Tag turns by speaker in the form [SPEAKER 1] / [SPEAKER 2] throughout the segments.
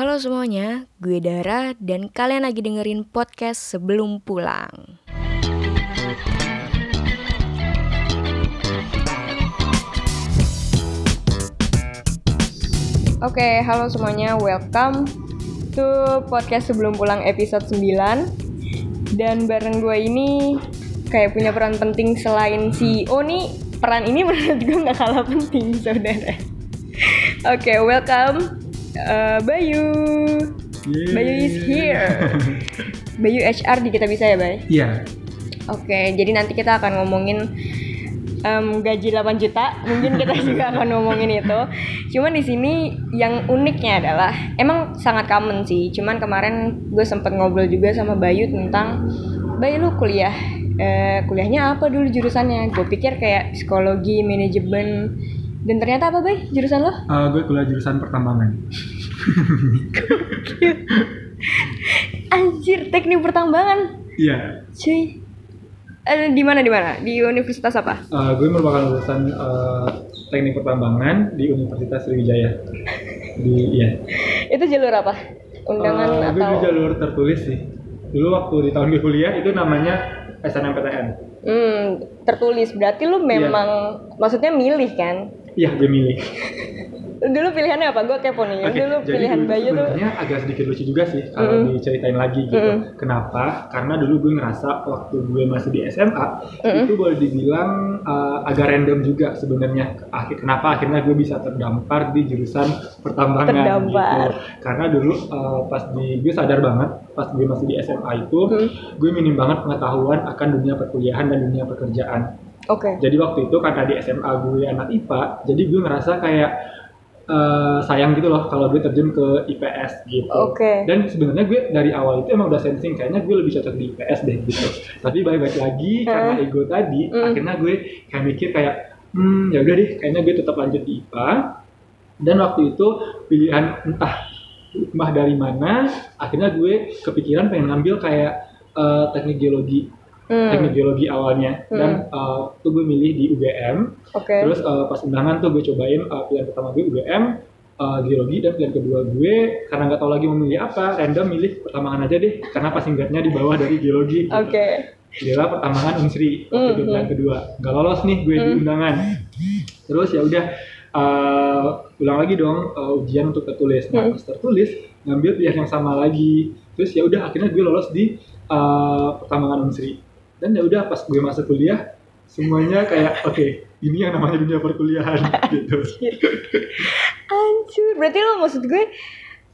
[SPEAKER 1] Halo semuanya, gue Dara dan kalian lagi dengerin podcast sebelum pulang. Oke, halo semuanya, welcome to podcast sebelum pulang episode 9 Dan bareng gue ini kayak punya peran penting selain CEO nih Peran ini menurut gue gak kalah penting saudara. Oke, welcome uh, Bayu Bayu is here Bayu HR di kita bisa ya Bay?
[SPEAKER 2] Iya.
[SPEAKER 1] Oke, jadi nanti kita akan ngomongin em, gaji 8 juta. Mungkin kita juga akan ngomongin itu. Cuman di sini yang uniknya adalah emang sangat common sih. Cuman kemarin gue sempet ngobrol juga sama Bayu tentang Bayu lu kuliah eh, kuliahnya apa dulu jurusannya? Gue pikir kayak psikologi, manajemen dan ternyata apa Bay jurusan lo?
[SPEAKER 2] Eh, gue kuliah jurusan pertambangan.
[SPEAKER 1] Anjir, teknik pertambangan.
[SPEAKER 2] Iya.
[SPEAKER 1] Cuy. Eh, di mana di mana? Di universitas apa?
[SPEAKER 2] Eh, gue merupakan lulusan eh, teknik pertambangan di Universitas Sriwijaya. Di iya.
[SPEAKER 1] Itu jalur apa? Undangan
[SPEAKER 2] Eh, gue
[SPEAKER 1] atau
[SPEAKER 2] di jalur tertulis sih. Dulu waktu di tahun gue kuliah itu namanya SNMPTN.
[SPEAKER 1] Hmm, tertulis. Berarti lu memang maksudnya milih kan?
[SPEAKER 2] Iya, gue milih.
[SPEAKER 1] Dulu pilihannya apa? Gue kepo nih.
[SPEAKER 2] Oke,
[SPEAKER 1] Dulu
[SPEAKER 2] jadi
[SPEAKER 1] pilihan
[SPEAKER 2] dulu
[SPEAKER 1] Bayu tuh
[SPEAKER 2] sebenarnya agak sedikit lucu juga sih kalau diceritain lagi gitu.
[SPEAKER 1] Mm-mm.
[SPEAKER 2] Kenapa? Karena dulu gue ngerasa waktu gue masih di SMA
[SPEAKER 1] Mm-mm.
[SPEAKER 2] itu boleh dibilang uh, agak random juga sebenarnya. Akhir kenapa akhirnya gue bisa terdampar di jurusan pertambangan
[SPEAKER 1] Terdampar.
[SPEAKER 2] gitu. Karena dulu uh, pas di gue sadar banget pas gue masih di SMA itu
[SPEAKER 1] Mm.
[SPEAKER 2] gue minim banget pengetahuan akan dunia perkuliahan dan dunia pekerjaan.
[SPEAKER 1] Oke.
[SPEAKER 2] Jadi waktu itu karena di SMA gue anak IPA, jadi gue ngerasa kayak eh, sayang gitu loh kalau gue terjun ke IPS gitu.
[SPEAKER 1] Oke.
[SPEAKER 2] Dan sebenarnya gue dari awal itu emang udah sensing kayaknya gue lebih cocok di IPS deh gitu. Tapi baik-baik lagi karena
[SPEAKER 1] Hmm.
[SPEAKER 2] ego tadi,
[SPEAKER 1] Hmm.
[SPEAKER 2] akhirnya gue kayak mikir kayak hmm ya udah deh, kayaknya gue tetap lanjut di IPA. Dan waktu itu pilihan entah hikmah dari mana, akhirnya gue kepikiran pengen ngambil kayak eh, teknik geologi
[SPEAKER 1] Hmm.
[SPEAKER 2] teknik geologi awalnya dan uh, tuh gue milih di UGM
[SPEAKER 1] Oke.
[SPEAKER 2] terus uh, pas undangan tuh gue cobain uh, pilihan pertama gue UGM uh, geologi dan pilihan kedua gue karena nggak tahu lagi mau milih apa random milih pertambangan aja deh karena pas singkatnya di bawah dari geologi gitu.
[SPEAKER 1] Oke.
[SPEAKER 2] Adalah pertambangan unsri waktu
[SPEAKER 1] Hmm,
[SPEAKER 2] pilihan
[SPEAKER 1] hmm.
[SPEAKER 2] kedua nggak lolos nih gue di
[SPEAKER 1] Hmm.
[SPEAKER 2] undangan terus ya udah uh, ulang lagi dong uh, ujian untuk tertulis nah
[SPEAKER 1] Hmm.
[SPEAKER 2] pas tertulis ngambil pilihan yang sama lagi terus ya udah akhirnya gue lolos di uh, pertambangan unsri dan ya udah pas gue masuk kuliah semuanya kayak oke ini yang namanya dunia perkuliahan gitu
[SPEAKER 1] Hancur. Berarti lu maksud gue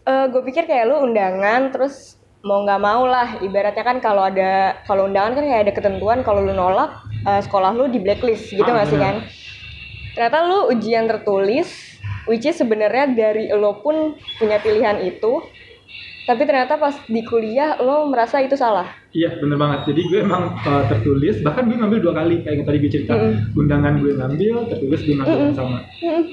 [SPEAKER 1] eh gue pikir kayak lu undangan terus mau nggak mau lah ibaratnya kan kalau ada kalau undangan kan kayak ada ketentuan kalau lu nolak eh, sekolah lu di blacklist gitu
[SPEAKER 2] Ah,
[SPEAKER 1] nggak sih
[SPEAKER 2] bener.
[SPEAKER 1] kan ternyata lu ujian tertulis which is sebenarnya dari lo pun punya pilihan itu tapi ternyata pas di kuliah lo merasa itu salah?
[SPEAKER 2] Iya bener banget. Jadi gue emang uh, tertulis bahkan gue ngambil dua kali kayak yang tadi gue cerita.
[SPEAKER 1] Mm-mm.
[SPEAKER 2] undangan gue ngambil tertulis gue ngambil yang sama.
[SPEAKER 1] Hmm.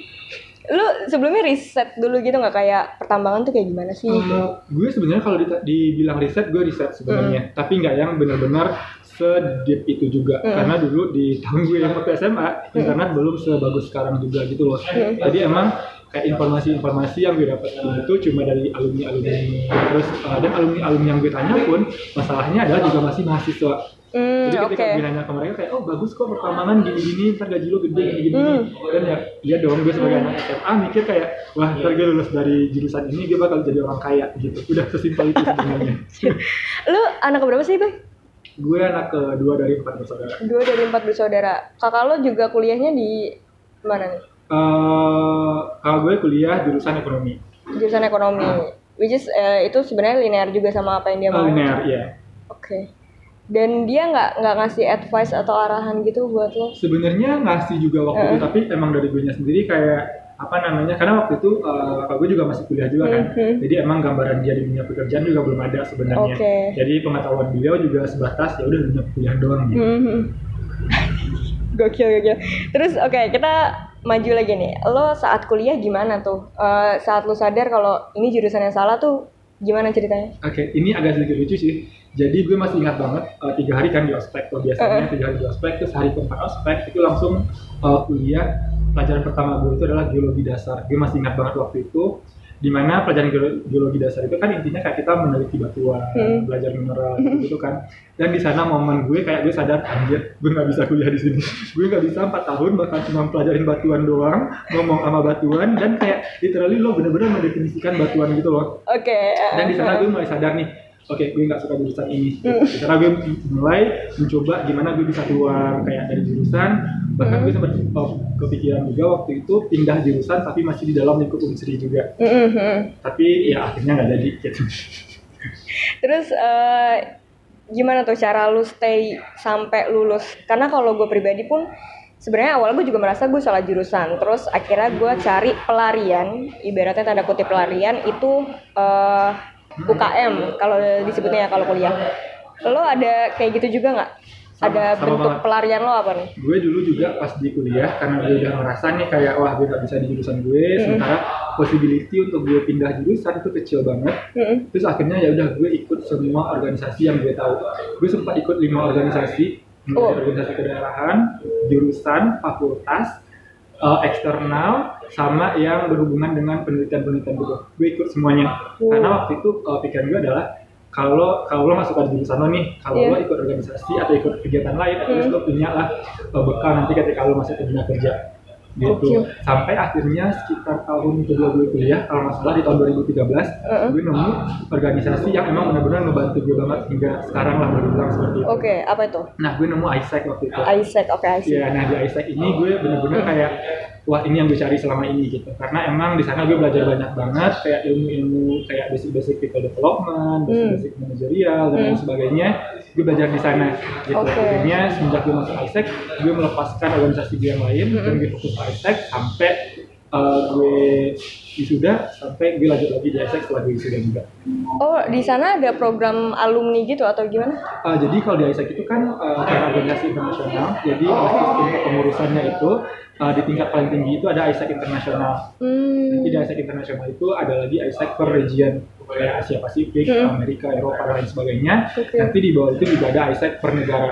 [SPEAKER 1] lu sebelumnya riset dulu gitu nggak? Kayak pertambangan tuh kayak gimana sih?
[SPEAKER 2] Uh, gue sebenarnya kalau di- dibilang riset gue riset sebenarnya. Tapi nggak yang benar-benar sedeep itu juga.
[SPEAKER 1] Mm.
[SPEAKER 2] karena dulu di tahun gue yang waktu SMA internet belum sebagus sekarang juga gitu loh. Jadi emang kayak informasi-informasi yang gue dapatkan itu cuma dari alumni-alumni terus uh, dan alumni-alumni yang gue tanya pun masalahnya adalah juga masih mahasiswa
[SPEAKER 1] Hmm,
[SPEAKER 2] jadi ketika gue nanya ke mereka kayak oh bagus kok pertambangan gini-gini ntar gaji lo gede gini-gini
[SPEAKER 1] Hmm.
[SPEAKER 2] dan ya iya dong gue sebagai anak SMA mikir kayak wah ntar gue lulus dari jurusan ini gue bakal jadi orang kaya gitu udah sesimpel itu sebenarnya
[SPEAKER 1] Lu anak berapa sih, Boy?
[SPEAKER 2] gue anak kedua dari empat bersaudara
[SPEAKER 1] Dua dari empat bersaudara. Kakak lo juga kuliahnya di mana nih?
[SPEAKER 2] Eh, kalau gue kuliah jurusan ekonomi
[SPEAKER 1] Jurusan ekonomi. Which is eh, itu sebenarnya linear juga sama apa yang dia mau.
[SPEAKER 2] Oh, linear iya
[SPEAKER 1] Oke. Dan dia nggak nggak ngasih advice atau arahan gitu buat lo?
[SPEAKER 2] sebenarnya ngasih juga waktu itu
[SPEAKER 1] Eh.
[SPEAKER 2] tapi emang dari gue sendiri kayak apa namanya karena waktu itu kalau gue juga masih kuliah juga kan
[SPEAKER 1] Mhm.
[SPEAKER 2] jadi emang gambaran dia di dunia pekerjaan juga belum ada sebenarnya
[SPEAKER 1] Oke.
[SPEAKER 2] jadi pengetahuan beliau juga sebatas ya udah dunia kuliah doang gitu
[SPEAKER 1] Mhm. gokil gokil. Terus oke kita maju lagi nih. Lo saat kuliah gimana tuh? Eh, saat lo sadar kalau ini jurusan yang salah tuh gimana ceritanya?
[SPEAKER 2] Oke, ini agak sedikit lucu sih. Jadi gue masih ingat banget uh, tiga hari kan di ospek. Kalau biasanya tiga hari di ospek, terus hari keempat ospek itu langsung uh, kuliah. Pelajaran pertama gue itu adalah geologi dasar. Gue masih ingat banget waktu itu. Di mana pelajaran geolo- geologi dasar itu kan intinya kayak kita meneliti batuan,
[SPEAKER 1] Hmm.
[SPEAKER 2] belajar mineral gitu kan. Dan di sana momen gue kayak gue sadar anjir, gue nggak bisa kuliah di sini. gue nggak bisa empat tahun bahkan cuma pelajarin batuan doang, ngomong sama batuan dan kayak literally lo bener-bener mendefinisikan batuan gitu loh.
[SPEAKER 1] Oke.
[SPEAKER 2] Dan di sana gue mulai sadar nih, oke gue nggak suka jurusan ini. Di sana gue mulai mencoba gimana gue bisa keluar kayak dari jurusan. Bahkan gue sempat oh, kepikiran juga waktu itu pindah jurusan tapi masih di dalam lingkup unsri juga.
[SPEAKER 1] Mhm.
[SPEAKER 2] Tapi ya akhirnya nggak jadi gitu.
[SPEAKER 1] Terus eh, gimana tuh cara lu stay sampai lulus? Karena kalau gue pribadi pun sebenarnya awal gue juga merasa gue salah jurusan. Terus akhirnya gue cari pelarian, ibaratnya tanda kutip pelarian itu eh, UKM kalau disebutnya ya kalau kuliah. Lo ada kayak gitu juga nggak? Ada
[SPEAKER 2] sama
[SPEAKER 1] bentuk
[SPEAKER 2] banget.
[SPEAKER 1] pelarian lo apa nih?
[SPEAKER 2] gue dulu juga pas di kuliah karena gue udah ngerasa nih kayak wah gue nggak bisa di jurusan gue, sementara possibility untuk gue pindah jurusan itu kecil banget.
[SPEAKER 1] Mm-mm.
[SPEAKER 2] terus akhirnya ya udah gue ikut semua organisasi yang gue tahu gue sempat ikut lima organisasi
[SPEAKER 1] Oh.
[SPEAKER 2] organisasi kedaerahan jurusan fakultas eh, eksternal sama yang berhubungan dengan penelitian-penelitian gitu gue ikut semuanya
[SPEAKER 1] Oh.
[SPEAKER 2] karena waktu itu eh, pikiran gue adalah kalau kalau lo masuk ke jurusan lo nih kalau
[SPEAKER 1] Iya.
[SPEAKER 2] lo ikut organisasi atau ikut kegiatan lain terus lo punya lah eh, bekal nanti ketika lo masuk ke dunia kerja gitu
[SPEAKER 1] Oke.
[SPEAKER 2] sampai akhirnya sekitar tahun kedua gue kuliah kalau nggak salah di tahun 2013
[SPEAKER 1] Uh-uh.
[SPEAKER 2] gue nemu organisasi yang emang benar-benar ngebantu gue banget hingga sekarang lah boleh bilang seperti itu.
[SPEAKER 1] Oke, apa itu?
[SPEAKER 2] Nah gue nemu ISEC waktu itu.
[SPEAKER 1] Isaac, oke Isaac.
[SPEAKER 2] Iya, nah di ISEC ini gue bener-bener kayak wah ini yang gue cari selama ini gitu. Karena emang di sana gue belajar banyak banget kayak ilmu-ilmu kayak basic-basic people development, basic-basic manajerial dan lain sebagainya. Gue belajar di sana gitu.
[SPEAKER 1] Oke.
[SPEAKER 2] Akhirnya semenjak gue masuk ISEC, gue melepaskan organisasi gue yang lain dan gue fokus ke ISEC sampai uh, gue wisuda sampai gue lanjut lagi di ISEC setelah gue wisuda juga.
[SPEAKER 1] Oh, di sana ada program alumni gitu atau gimana?
[SPEAKER 2] Uh, jadi kalau di ISEC itu kan uh, karena organisasi internasional, jadi uh, sistem kepengurusannya itu uh, di tingkat paling tinggi itu ada ISEC internasional.
[SPEAKER 1] Hmm.
[SPEAKER 2] Nanti di ISEC internasional itu ada lagi ISEC per region, kayak Asia Pasifik, Amerika, Eropa dan lain sebagainya.
[SPEAKER 1] Oke.
[SPEAKER 2] Nanti di bawah itu juga ada ISEC per negara,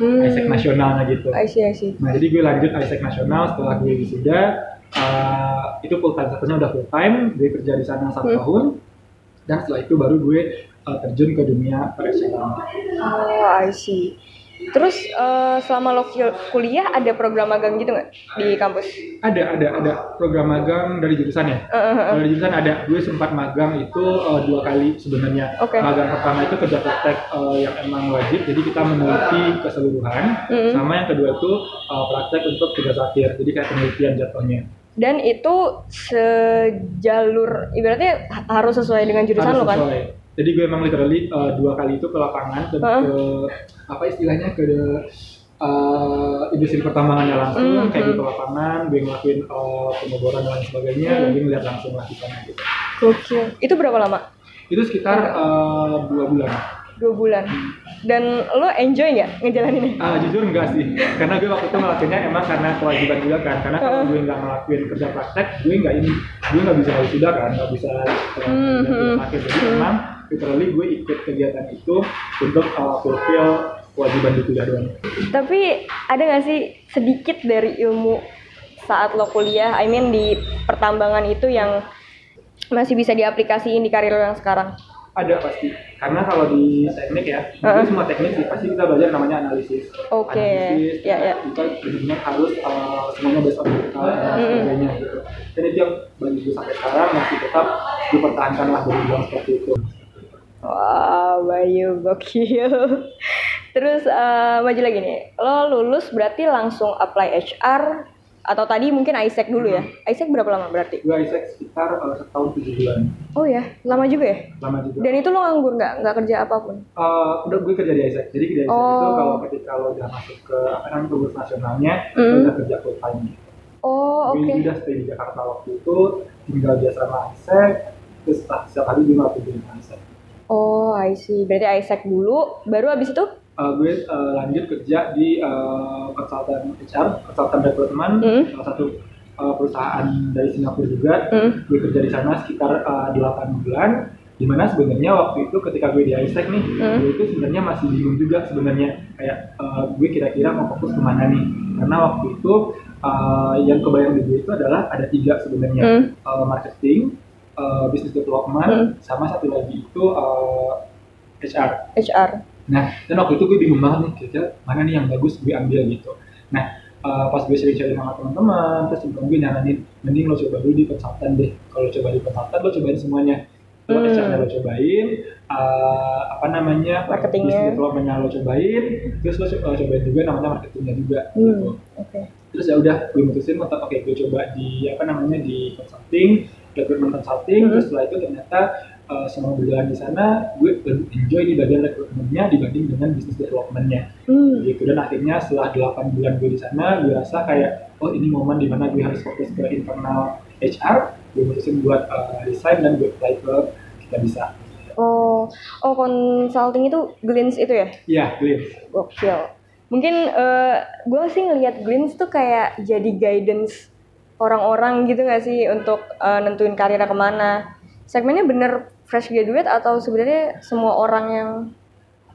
[SPEAKER 1] Hmm.
[SPEAKER 2] ISEC nasionalnya gitu.
[SPEAKER 1] I see, I see.
[SPEAKER 2] Nah jadi gue lanjut ISEC nasional setelah gue wisuda, uh, itu full time, satunya udah full time, gue kerja di sana satu tahun, dan setelah itu baru gue uh, terjun ke dunia per
[SPEAKER 1] Oh, I see. Terus eh, selama lo kul- kuliah ada program magang gitu nggak di kampus?
[SPEAKER 2] Ada, ada, ada program magang dari jurusan ya.
[SPEAKER 1] Eh.
[SPEAKER 2] Kalau dari jurusan ada, gue sempat magang itu uh, dua kali sebenarnya.
[SPEAKER 1] Oke.
[SPEAKER 2] Magang pertama itu kerja praktek uh, yang emang wajib, jadi kita meneliti keseluruhan.
[SPEAKER 1] Mm-mm.
[SPEAKER 2] Sama yang kedua itu uh, praktek untuk tugas akhir, jadi kayak penelitian jatuhnya.
[SPEAKER 1] Dan itu sejalur, ibaratnya ha- harus sesuai dengan jurusan
[SPEAKER 2] Harus
[SPEAKER 1] lo kan?
[SPEAKER 2] sesuai. Jadi gue emang literally uh, dua kali itu ke lapangan dan
[SPEAKER 1] Heeh.
[SPEAKER 2] ke apa istilahnya ke uh, industri pertambangannya langsung,
[SPEAKER 1] Mm,
[SPEAKER 2] kayak
[SPEAKER 1] mm.
[SPEAKER 2] gue ke lapangan, gue ngelakuin uh, pengeboran dan lain sebagainya,
[SPEAKER 1] Mm.
[SPEAKER 2] dan gue ngeliat langsung lah di sana gitu.
[SPEAKER 1] Gokil. Itu berapa lama?
[SPEAKER 2] Itu sekitar uh, dua bulan.
[SPEAKER 1] Dua bulan. Dan lo enjoy nggak ngejalaninnya?
[SPEAKER 2] Ah jujur enggak sih, karena gue waktu itu ngelakuinnya emang karena kewajiban juga kan. Karena kalau gue nggak ngelakuin kerja praktek, gue nggak ini, gue nggak bisa wisuda kan, nggak bisa uh,
[SPEAKER 1] Hmm,
[SPEAKER 2] kerja
[SPEAKER 1] hmm.
[SPEAKER 2] Jadi emang literally gue ikut kegiatan itu untuk uh, fulfill kewajiban di kuliah doang.
[SPEAKER 1] Tapi ada nggak sih sedikit dari ilmu saat lo kuliah, I mean di pertambangan itu yang masih bisa diaplikasiin di karir lo yang sekarang?
[SPEAKER 2] Ada pasti, karena kalau di teknik ya,
[SPEAKER 1] Heeh.
[SPEAKER 2] itu semua teknik sih pasti kita belajar namanya analisis.
[SPEAKER 1] Oke,
[SPEAKER 2] Analisis,
[SPEAKER 1] ya, ya.
[SPEAKER 2] kita benar-benar harus uh, semuanya based on data dan sebagainya gitu. Dan itu yang bagi gue sampai sekarang masih tetap dipertahankan lah bilang seperti itu.
[SPEAKER 1] Wah, Bayu gokil. Terus eh, maju lagi nih, lo lulus berarti langsung apply HR atau tadi mungkin ISEC dulu ya? ISEC berapa lama berarti?
[SPEAKER 2] Gue Isaac sekitar uh, setahun tujuh bulan,
[SPEAKER 1] Oh ya, lama juga ya?
[SPEAKER 2] lama juga.
[SPEAKER 1] Dan itu lo nganggur nggak? Nggak kerja apa pun?
[SPEAKER 2] Uh, udah gue kerja di Isaac, jadi di Isaac
[SPEAKER 1] Oh.
[SPEAKER 2] itu kalau ketika lo udah masuk ke apa namanya pengurus nasionalnya,
[SPEAKER 1] Mm.
[SPEAKER 2] lo udah kerja full time.
[SPEAKER 1] Oh oke.
[SPEAKER 2] Gue udah stay di Jakarta waktu itu, tinggal di asrama Isaac, terus setiap hari gue ngelakuin di Isaac.
[SPEAKER 1] Oh I see. Berarti ISEC dulu, baru abis itu?
[SPEAKER 2] Uh, gue uh, lanjut kerja di uh, konsultan HR, konsultan recruitment,
[SPEAKER 1] Mm.
[SPEAKER 2] salah satu uh, perusahaan dari Singapura juga.
[SPEAKER 1] Hmm.
[SPEAKER 2] Gue kerja di sana sekitar uh, 8 bulan. Di mana sebenarnya waktu itu ketika gue di ISEC nih,
[SPEAKER 1] Hmm.
[SPEAKER 2] gue itu sebenarnya masih bingung juga sebenarnya kayak uh, gue kira-kira mau fokus ke mana nih? Karena waktu itu uh, yang kebayang di gue itu adalah ada tiga sebenarnya
[SPEAKER 1] Hmm.
[SPEAKER 2] Uh, marketing, uh, business development,
[SPEAKER 1] Hmm.
[SPEAKER 2] sama satu lagi itu uh, HR.
[SPEAKER 1] HR.
[SPEAKER 2] Nah, dan waktu itu gue bingung banget nih, kira-kira mana nih yang bagus gue ambil gitu. Nah, uh, pas gue sharing-sharing sama teman-teman, terus temen gue nyaranin, mending lo coba dulu di konsultan deh. Kalau coba di konsultan, lo cobain semuanya. Lo
[SPEAKER 1] Hmm.
[SPEAKER 2] HR-nya lo cobain, uh, apa namanya,
[SPEAKER 1] Marketingnya.
[SPEAKER 2] business development-nya lo cobain, terus lo co- cobain juga namanya marketingnya juga.
[SPEAKER 1] Hmm.
[SPEAKER 2] Gitu.
[SPEAKER 1] Oke.
[SPEAKER 2] Terus ya udah, gue mutusin oke gue coba di apa namanya di consulting, recruitment consulting,
[SPEAKER 1] Hmm.
[SPEAKER 2] terus setelah itu ternyata uh, selama berjalan di sana, gue enjoy di bagian recruitment-nya dibanding dengan business development-nya
[SPEAKER 1] Hmm.
[SPEAKER 2] gitu dan akhirnya setelah 8 bulan gue di sana gue rasa kayak oh ini momen di mana gue harus fokus ke internal HR gue mutusin buat uh, resign dan gue apply ke kita bisa
[SPEAKER 1] Oh, oh consulting itu Glints itu ya?
[SPEAKER 2] iya Glenn
[SPEAKER 1] Gokil. Mungkin eh gue sih ngelihat Glints tuh kayak jadi guidance orang-orang gitu gak sih untuk eh, nentuin karirnya ke mana. Segmennya bener fresh graduate atau sebenarnya semua orang yang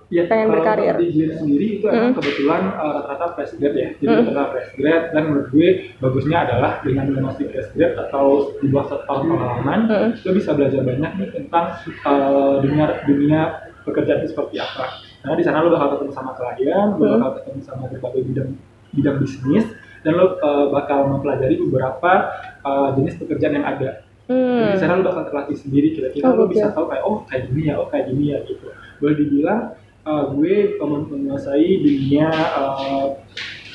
[SPEAKER 2] ya
[SPEAKER 1] Pengen
[SPEAKER 2] kalau
[SPEAKER 1] berkarir.
[SPEAKER 2] di sendiri itu emang
[SPEAKER 1] Mm.
[SPEAKER 2] kebetulan uh, rata-rata fresh grad ya jadi
[SPEAKER 1] Mm.
[SPEAKER 2] rata-rata fresh grad dan menurut gue bagusnya adalah dengan lu masih fresh grad atau di bawah satu tahun pengalaman
[SPEAKER 1] Mm.
[SPEAKER 2] lo bisa belajar banyak nih tentang uh, dunia dunia pekerjaan itu seperti apa karena di sana lo bakal ketemu sama klien lo bakal ketemu sama berbagai bidang bidang bisnis dan lo uh, bakal mempelajari beberapa uh, jenis pekerjaan yang ada jadi
[SPEAKER 1] hmm.
[SPEAKER 2] sana lo bakal terlatih sendiri kira-kira
[SPEAKER 1] Oh,
[SPEAKER 2] lo bisa tahu kayak oh kayak gini ya oh kayak gini ya gitu boleh dibilang uh, gue menguasai dunia uh,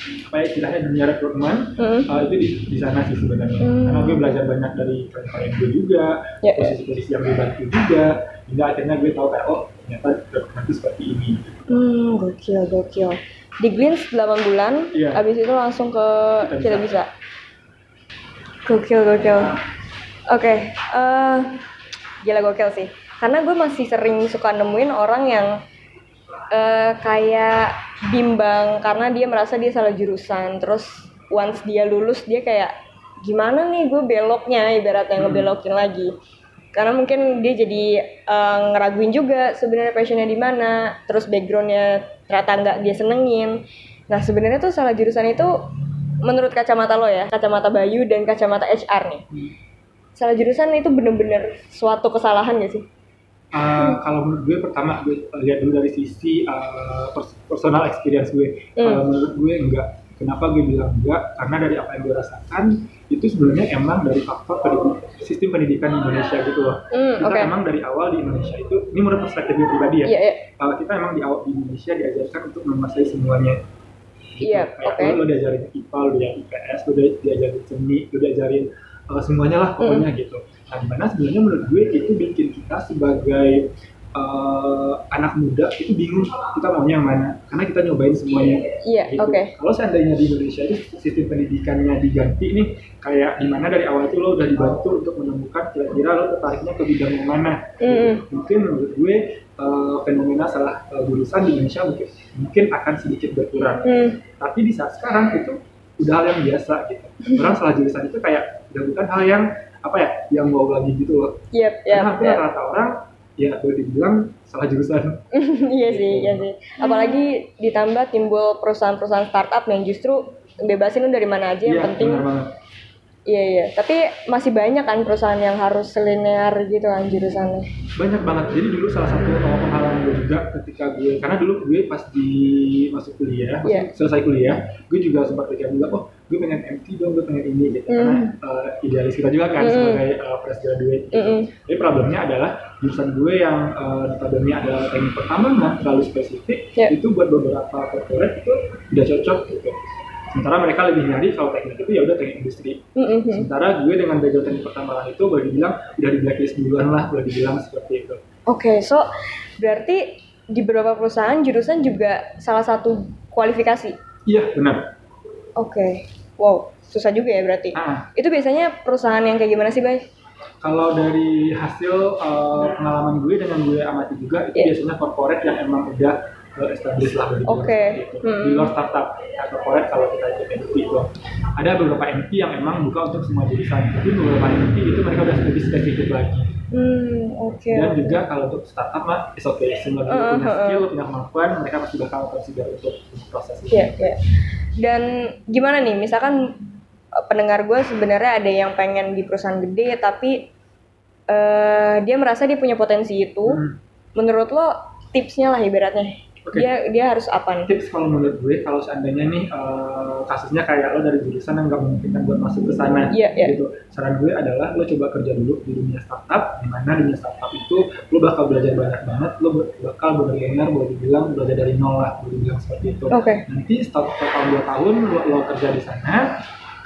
[SPEAKER 2] apa ya istilahnya dunia rekrutmen
[SPEAKER 1] Hmm.
[SPEAKER 2] uh, itu di, di sana sih sebenarnya
[SPEAKER 1] Hmm.
[SPEAKER 2] karena gue belajar banyak dari klien gue juga
[SPEAKER 1] Ya, ya.
[SPEAKER 2] posisi-posisi yang gue bantu juga hingga akhirnya gue tahu kayak oh ternyata rekrutmen itu seperti ini
[SPEAKER 1] Hmm, gokil, gokil. Di Glints 8 bulan,
[SPEAKER 2] Iya.
[SPEAKER 1] abis itu langsung ke
[SPEAKER 2] Kita Bisa.
[SPEAKER 1] Gokil, gokil. Oke, eh gila gokil sih. Karena gue masih sering suka nemuin orang yang eh kayak bimbang karena dia merasa dia salah jurusan. Terus once dia lulus dia kayak gimana nih gue beloknya ibaratnya
[SPEAKER 2] Hmm.
[SPEAKER 1] ngebelokin lagi. Karena mungkin dia jadi eh, ngeraguin juga sebenarnya passionnya di mana, terus backgroundnya ternyata nggak dia senengin. Nah sebenarnya tuh salah jurusan itu menurut kacamata lo ya, kacamata Bayu dan kacamata HR nih.
[SPEAKER 2] Hmm.
[SPEAKER 1] Salah jurusan itu bener-bener suatu kesalahan gak sih?
[SPEAKER 2] Uh, kalau menurut gue pertama gue uh, lihat dulu dari sisi uh, pers- personal experience gue.
[SPEAKER 1] Hmm.
[SPEAKER 2] Kalau menurut gue enggak. Kenapa gue bilang enggak? Karena dari apa yang gue rasakan itu sebenarnya emang dari faktor pendidik- sistem pendidikan di Indonesia gitu loh.
[SPEAKER 1] Hmm,
[SPEAKER 2] Kita
[SPEAKER 1] oke.
[SPEAKER 2] emang dari awal di Indonesia itu, ini menurut perspektif pribadi ya.
[SPEAKER 1] Iya, iya.
[SPEAKER 2] Kalau kita emang di awal di Indonesia diajarkan untuk menguasai semuanya. Gitu. Kayak
[SPEAKER 1] oke.
[SPEAKER 2] Lo, lo diajarin IPA, lo diajarin IPS, lo dia- diajarin seni, lo diajarin uh, semuanya lah pokoknya gitu. Nah, di mana sebenarnya menurut gue itu bikin kita sebagai uh, anak muda itu bingung kita maunya yang mana karena kita nyobain semuanya
[SPEAKER 1] Iya,
[SPEAKER 2] gitu.
[SPEAKER 1] oke.
[SPEAKER 2] Kalau seandainya di Indonesia itu sistem pendidikannya diganti nih, kayak di mana dari awal itu lo udah dibantu untuk menemukan kira-kira lo tertariknya ke bidang yang mana.
[SPEAKER 1] Mm-mm.
[SPEAKER 2] Mungkin menurut gue eh, fenomena salah eh, jurusan di Indonesia mungkin mungkin akan sedikit berkurang.
[SPEAKER 1] Hmm,
[SPEAKER 2] Tapi di saat sekarang itu udah hal yang biasa gitu. Orang salah jurusan itu kayak udah bukan hal yang apa ya, yang wow lagi gitu loh.
[SPEAKER 1] Yep, yep,
[SPEAKER 2] Karena hampir
[SPEAKER 1] yep.
[SPEAKER 2] rata-rata orang ya boleh dibilang salah jurusan.
[SPEAKER 1] iya sih, iya sih. Apalagi ditambah timbul perusahaan-perusahaan startup yang justru bebasin lu dari mana aja yang
[SPEAKER 2] Iya,
[SPEAKER 1] penting.
[SPEAKER 2] benar banget.
[SPEAKER 1] Iya, iya. Tapi masih banyak kan perusahaan yang harus linear gitu kan jurusannya.
[SPEAKER 2] banyak banget jadi dulu salah satu pengalaman gue juga ketika gue karena dulu gue pas di masuk kuliah masuk- selesai kuliah gue juga sempat pikir juga oh gue pengen MT dong gue pengen ini gitu
[SPEAKER 1] Mm.
[SPEAKER 2] karena uh, idealis kita juga kan
[SPEAKER 1] Mm.
[SPEAKER 2] sebagai uh, fresh graduate gitu.
[SPEAKER 1] Mm-mm.
[SPEAKER 2] tapi problemnya adalah jurusan gue yang uh, notabene adalah teknik pertambangan terlalu spesifik
[SPEAKER 1] Iya.
[SPEAKER 2] itu buat beberapa corporate itu tidak cocok gitu sementara mereka lebih nyari kalau teknik itu ya udah teknik industri
[SPEAKER 1] Mm-mm.
[SPEAKER 2] sementara gue dengan background teknik pertambangan itu boleh dibilang udah di blacklist duluan lah boleh dibilang seperti itu
[SPEAKER 1] Oke, so berarti di beberapa perusahaan jurusan juga salah satu kualifikasi.
[SPEAKER 2] Iya benar.
[SPEAKER 1] Oke, wow, susah juga ya berarti.
[SPEAKER 2] Ah,
[SPEAKER 1] Itu biasanya perusahaan yang kayak gimana sih, Bay?
[SPEAKER 2] kalau dari hasil uh, pengalaman gue dengan gue amati juga itu
[SPEAKER 1] Iya.
[SPEAKER 2] biasanya corporate yang emang udah uh, established lah
[SPEAKER 1] Oke.
[SPEAKER 2] seperti itu.
[SPEAKER 1] Hmm.
[SPEAKER 2] Di luar startup ya, corporate kalau kita ikut MP itu ada beberapa MP yang emang buka untuk semua jurusan. Tapi beberapa MP itu mereka udah lebih spesifik lagi.
[SPEAKER 1] Hmm, oke.
[SPEAKER 2] Dan
[SPEAKER 1] oke.
[SPEAKER 2] juga kalau untuk startup mah is okay. Semua
[SPEAKER 1] Uh,
[SPEAKER 2] punya
[SPEAKER 1] uh, uh.
[SPEAKER 2] skill, punya kemampuan, mereka pasti bakal consider untuk proses ini.
[SPEAKER 1] Iya, iya. Dan gimana nih, misalkan eh, pendengar gue sebenarnya ada yang pengen di perusahaan gede tapi eh, dia merasa dia punya potensi itu.
[SPEAKER 2] Hmm.
[SPEAKER 1] Menurut lo tipsnya lah ibaratnya.
[SPEAKER 2] Oke.
[SPEAKER 1] Dia dia harus apa nih?
[SPEAKER 2] tips kalau menurut gue kalau seandainya nih eh, kasusnya kayak lo dari jurusan yang nggak memungkinkan buat masuk ke sana
[SPEAKER 1] Iya, iya.
[SPEAKER 2] gitu saran gue adalah lo coba kerja dulu di dunia startup di mana dunia startup itu lo bakal belajar banyak banget lo bakal benar-benar boleh dibilang belajar dari nol lah boleh dibilang seperti itu
[SPEAKER 1] Oke.
[SPEAKER 2] nanti setelah total dua tahun lo, lo kerja di sana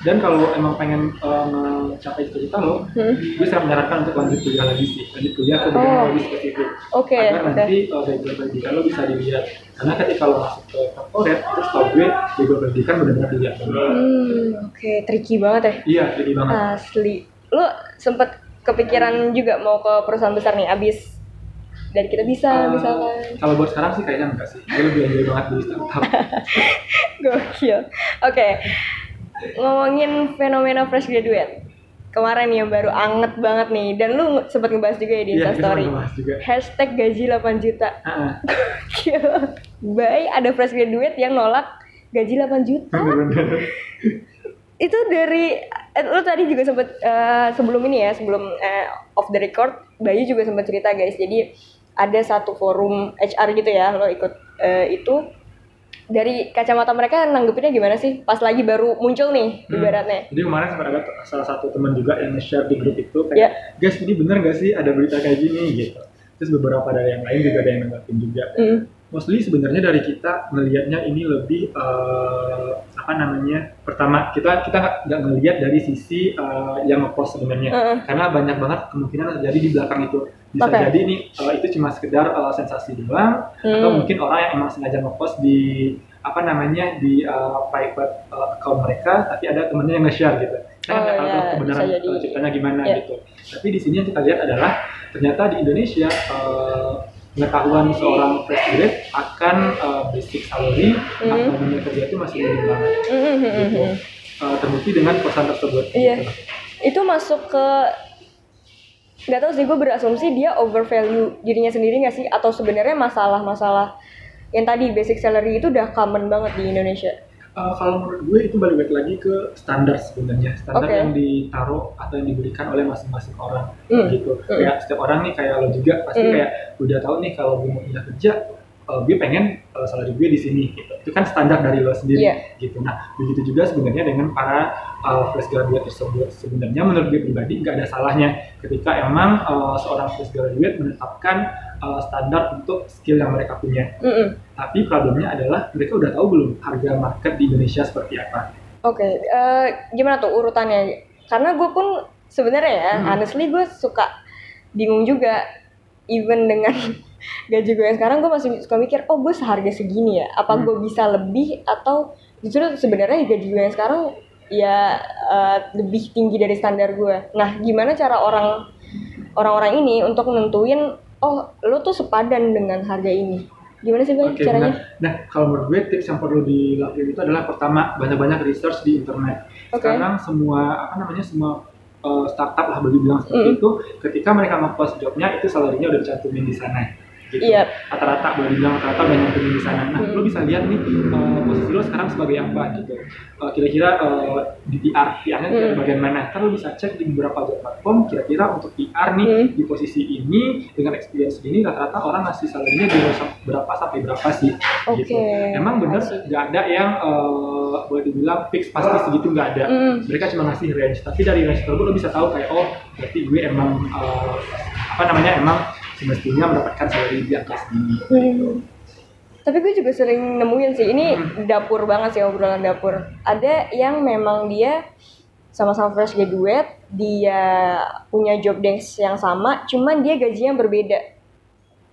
[SPEAKER 2] dan kalau emang pengen eh, mencapai cita-cita lo
[SPEAKER 1] Hmm.
[SPEAKER 2] gue sangat menyarankan untuk lanjut kuliah lagi sih lanjut kuliah ke bidang
[SPEAKER 1] Oh.
[SPEAKER 2] lebih spesifik
[SPEAKER 1] Oke,
[SPEAKER 2] agar
[SPEAKER 1] oke.
[SPEAKER 2] nanti uh, background pendidikan lo bisa dilihat karena ketika lo masuk ke corporate itu setahu gue background pendidikan benar-benar dilihat
[SPEAKER 1] Hmm, oke, tricky banget ya.
[SPEAKER 2] iya jadi banget
[SPEAKER 1] Asli. Lo sempet kepikiran juga mau ke perusahaan besar nih abis dari kita bisa
[SPEAKER 2] Uh,
[SPEAKER 1] misalkan.
[SPEAKER 2] kalau buat sekarang sih kayaknya enggak sih gue lebih enjoy banget di startup
[SPEAKER 1] Gokil. Oke. Ngomongin fenomena fresh graduate. Kemarin yang baru anget banget nih dan lu sempet ngebahas juga ya di
[SPEAKER 2] kita
[SPEAKER 1] Instastory.
[SPEAKER 2] juga
[SPEAKER 1] Hashtag gaji 8 juta.
[SPEAKER 2] Ah.
[SPEAKER 1] Gokil. Bye, ada fresh graduate yang nolak gaji 8 juta. itu dari eh, lu tadi juga sempat eh, sebelum ini ya sebelum eh, off the record Bayu juga sempat cerita guys jadi ada satu forum HR gitu ya lo ikut eh, itu dari kacamata mereka nanggepinnya gimana sih pas lagi baru muncul nih
[SPEAKER 2] Hmm.
[SPEAKER 1] ibaratnya
[SPEAKER 2] jadi kemarin sempat ada salah satu teman juga yang nge-share di grup itu kayak
[SPEAKER 1] Ya.
[SPEAKER 2] guys ini bener gak sih ada berita kayak gini gitu terus beberapa dari yang lain juga ada yang nanggapin juga
[SPEAKER 1] Mm.
[SPEAKER 2] mostly sebenarnya dari kita melihatnya ini lebih eh, apa namanya pertama kita kita nggak- melihat dari sisi eh, yang ngepost sebenarnya
[SPEAKER 1] Heeh.
[SPEAKER 2] karena banyak banget kemungkinan terjadi di belakang itu bisa
[SPEAKER 1] Oke.
[SPEAKER 2] jadi ini eh, itu cuma sekedar eh, sensasi doang atau
[SPEAKER 1] Hmm.
[SPEAKER 2] mungkin orang yang emang sengaja ngepost di apa namanya di eh, private eh, account mereka tapi ada temennya yang nge-share gitu kita
[SPEAKER 1] Oh,
[SPEAKER 2] nggak tahu
[SPEAKER 1] iya,
[SPEAKER 2] kebenaran
[SPEAKER 1] bisa jadi.
[SPEAKER 2] ceritanya gimana
[SPEAKER 1] Iya.
[SPEAKER 2] gitu tapi di sini yang kita lihat adalah ternyata di Indonesia eh, pengetahuan seorang fresh grade akan eh, basic salary
[SPEAKER 1] Hmm.
[SPEAKER 2] atau dunia kerja itu masih minim banget
[SPEAKER 1] Mm, mm, mm,
[SPEAKER 2] gitu.
[SPEAKER 1] mm.
[SPEAKER 2] Eh, terbukti dengan pesan tersebut
[SPEAKER 1] Iya.
[SPEAKER 2] gitu.
[SPEAKER 1] itu masuk ke nggak tahu sih gue berasumsi dia overvalue dirinya sendiri nggak sih atau sebenarnya masalah-masalah yang tadi basic salary itu udah common banget di Indonesia
[SPEAKER 2] Uh, kalau menurut gue itu balik balik lagi ke standar sebenarnya standar
[SPEAKER 1] Oke.
[SPEAKER 2] yang ditaruh atau yang diberikan oleh masing-masing orang
[SPEAKER 1] Hmm.
[SPEAKER 2] gitu
[SPEAKER 1] Hmm.
[SPEAKER 2] kayak setiap orang nih kayak lo juga pasti
[SPEAKER 1] Hmm.
[SPEAKER 2] kayak udah tahu nih kalau gue mau pindah kerja uh, gue pengen uh, salary gue di sini gitu itu kan standar dari lo sendiri
[SPEAKER 1] Iya.
[SPEAKER 2] gitu nah begitu juga sebenarnya dengan para uh, fresh graduate tersebut sebenarnya menurut gue pribadi nggak ada salahnya ketika emang uh, seorang fresh graduate menetapkan uh, standar untuk skill yang mereka punya
[SPEAKER 1] Mm-mm.
[SPEAKER 2] tapi problemnya adalah mereka udah tahu belum harga market di Indonesia seperti apa.
[SPEAKER 1] Oke, eh, gimana tuh urutannya? Karena gue pun sebenarnya ya,
[SPEAKER 2] Hmm.
[SPEAKER 1] honestly gue suka bingung juga, even dengan gaji gue yang sekarang gue masih suka mikir, oh gue seharga segini ya, apa
[SPEAKER 2] Hmm.
[SPEAKER 1] gue bisa lebih atau justru sebenarnya gaji gue yang sekarang ya eh, lebih tinggi dari standar gue. Nah, gimana cara orang orang-orang ini untuk nentuin, oh lo tuh sepadan dengan harga ini? Gimana sih bang
[SPEAKER 2] Oke,
[SPEAKER 1] caranya?
[SPEAKER 2] nah, nah kalau menurut gue tips yang perlu dilakukan itu adalah pertama banyak-banyak research di internet.
[SPEAKER 1] Oke.
[SPEAKER 2] Sekarang semua apa namanya semua uh, startup lah boleh bilang seperti
[SPEAKER 1] Mm.
[SPEAKER 2] itu, ketika mereka nge-post jobnya itu salary-nya udah dicantumin di sana. Gitu.
[SPEAKER 1] Iya.
[SPEAKER 2] Rata-rata boleh dibilang rata-rata udah nyantumin di sana. Nah,
[SPEAKER 1] Mm.
[SPEAKER 2] lo bisa lihat nih uh, posisi lo sekarang sebagai apa gitu. Uh, kira-kira uh, di PR, PR-nya di
[SPEAKER 1] Mm.
[SPEAKER 2] bagian mana? Ntar lo bisa cek di beberapa platform, kira-kira untuk PR nih
[SPEAKER 1] Mm.
[SPEAKER 2] di posisi ini dengan experience segini rata-rata orang ngasih salary-nya di berapa sampai berapa sih
[SPEAKER 1] Oke.
[SPEAKER 2] gitu. Emang bener nggak ada yang eh, boleh dibilang fix pasti segitu nggak ada.
[SPEAKER 1] Mm.
[SPEAKER 2] Mereka cuma ngasih range. Tapi dari range tersebut lo bisa tahu kayak oh berarti gue emang eh, apa namanya emang semestinya mendapatkan salary di atas ini.
[SPEAKER 1] Hmm. Tapi gue juga sering nemuin sih, ini
[SPEAKER 2] Hmm.
[SPEAKER 1] dapur banget sih obrolan dapur. Ada yang memang dia sama-sama fresh graduate, dia punya job desk yang sama, cuman dia gajinya berbeda.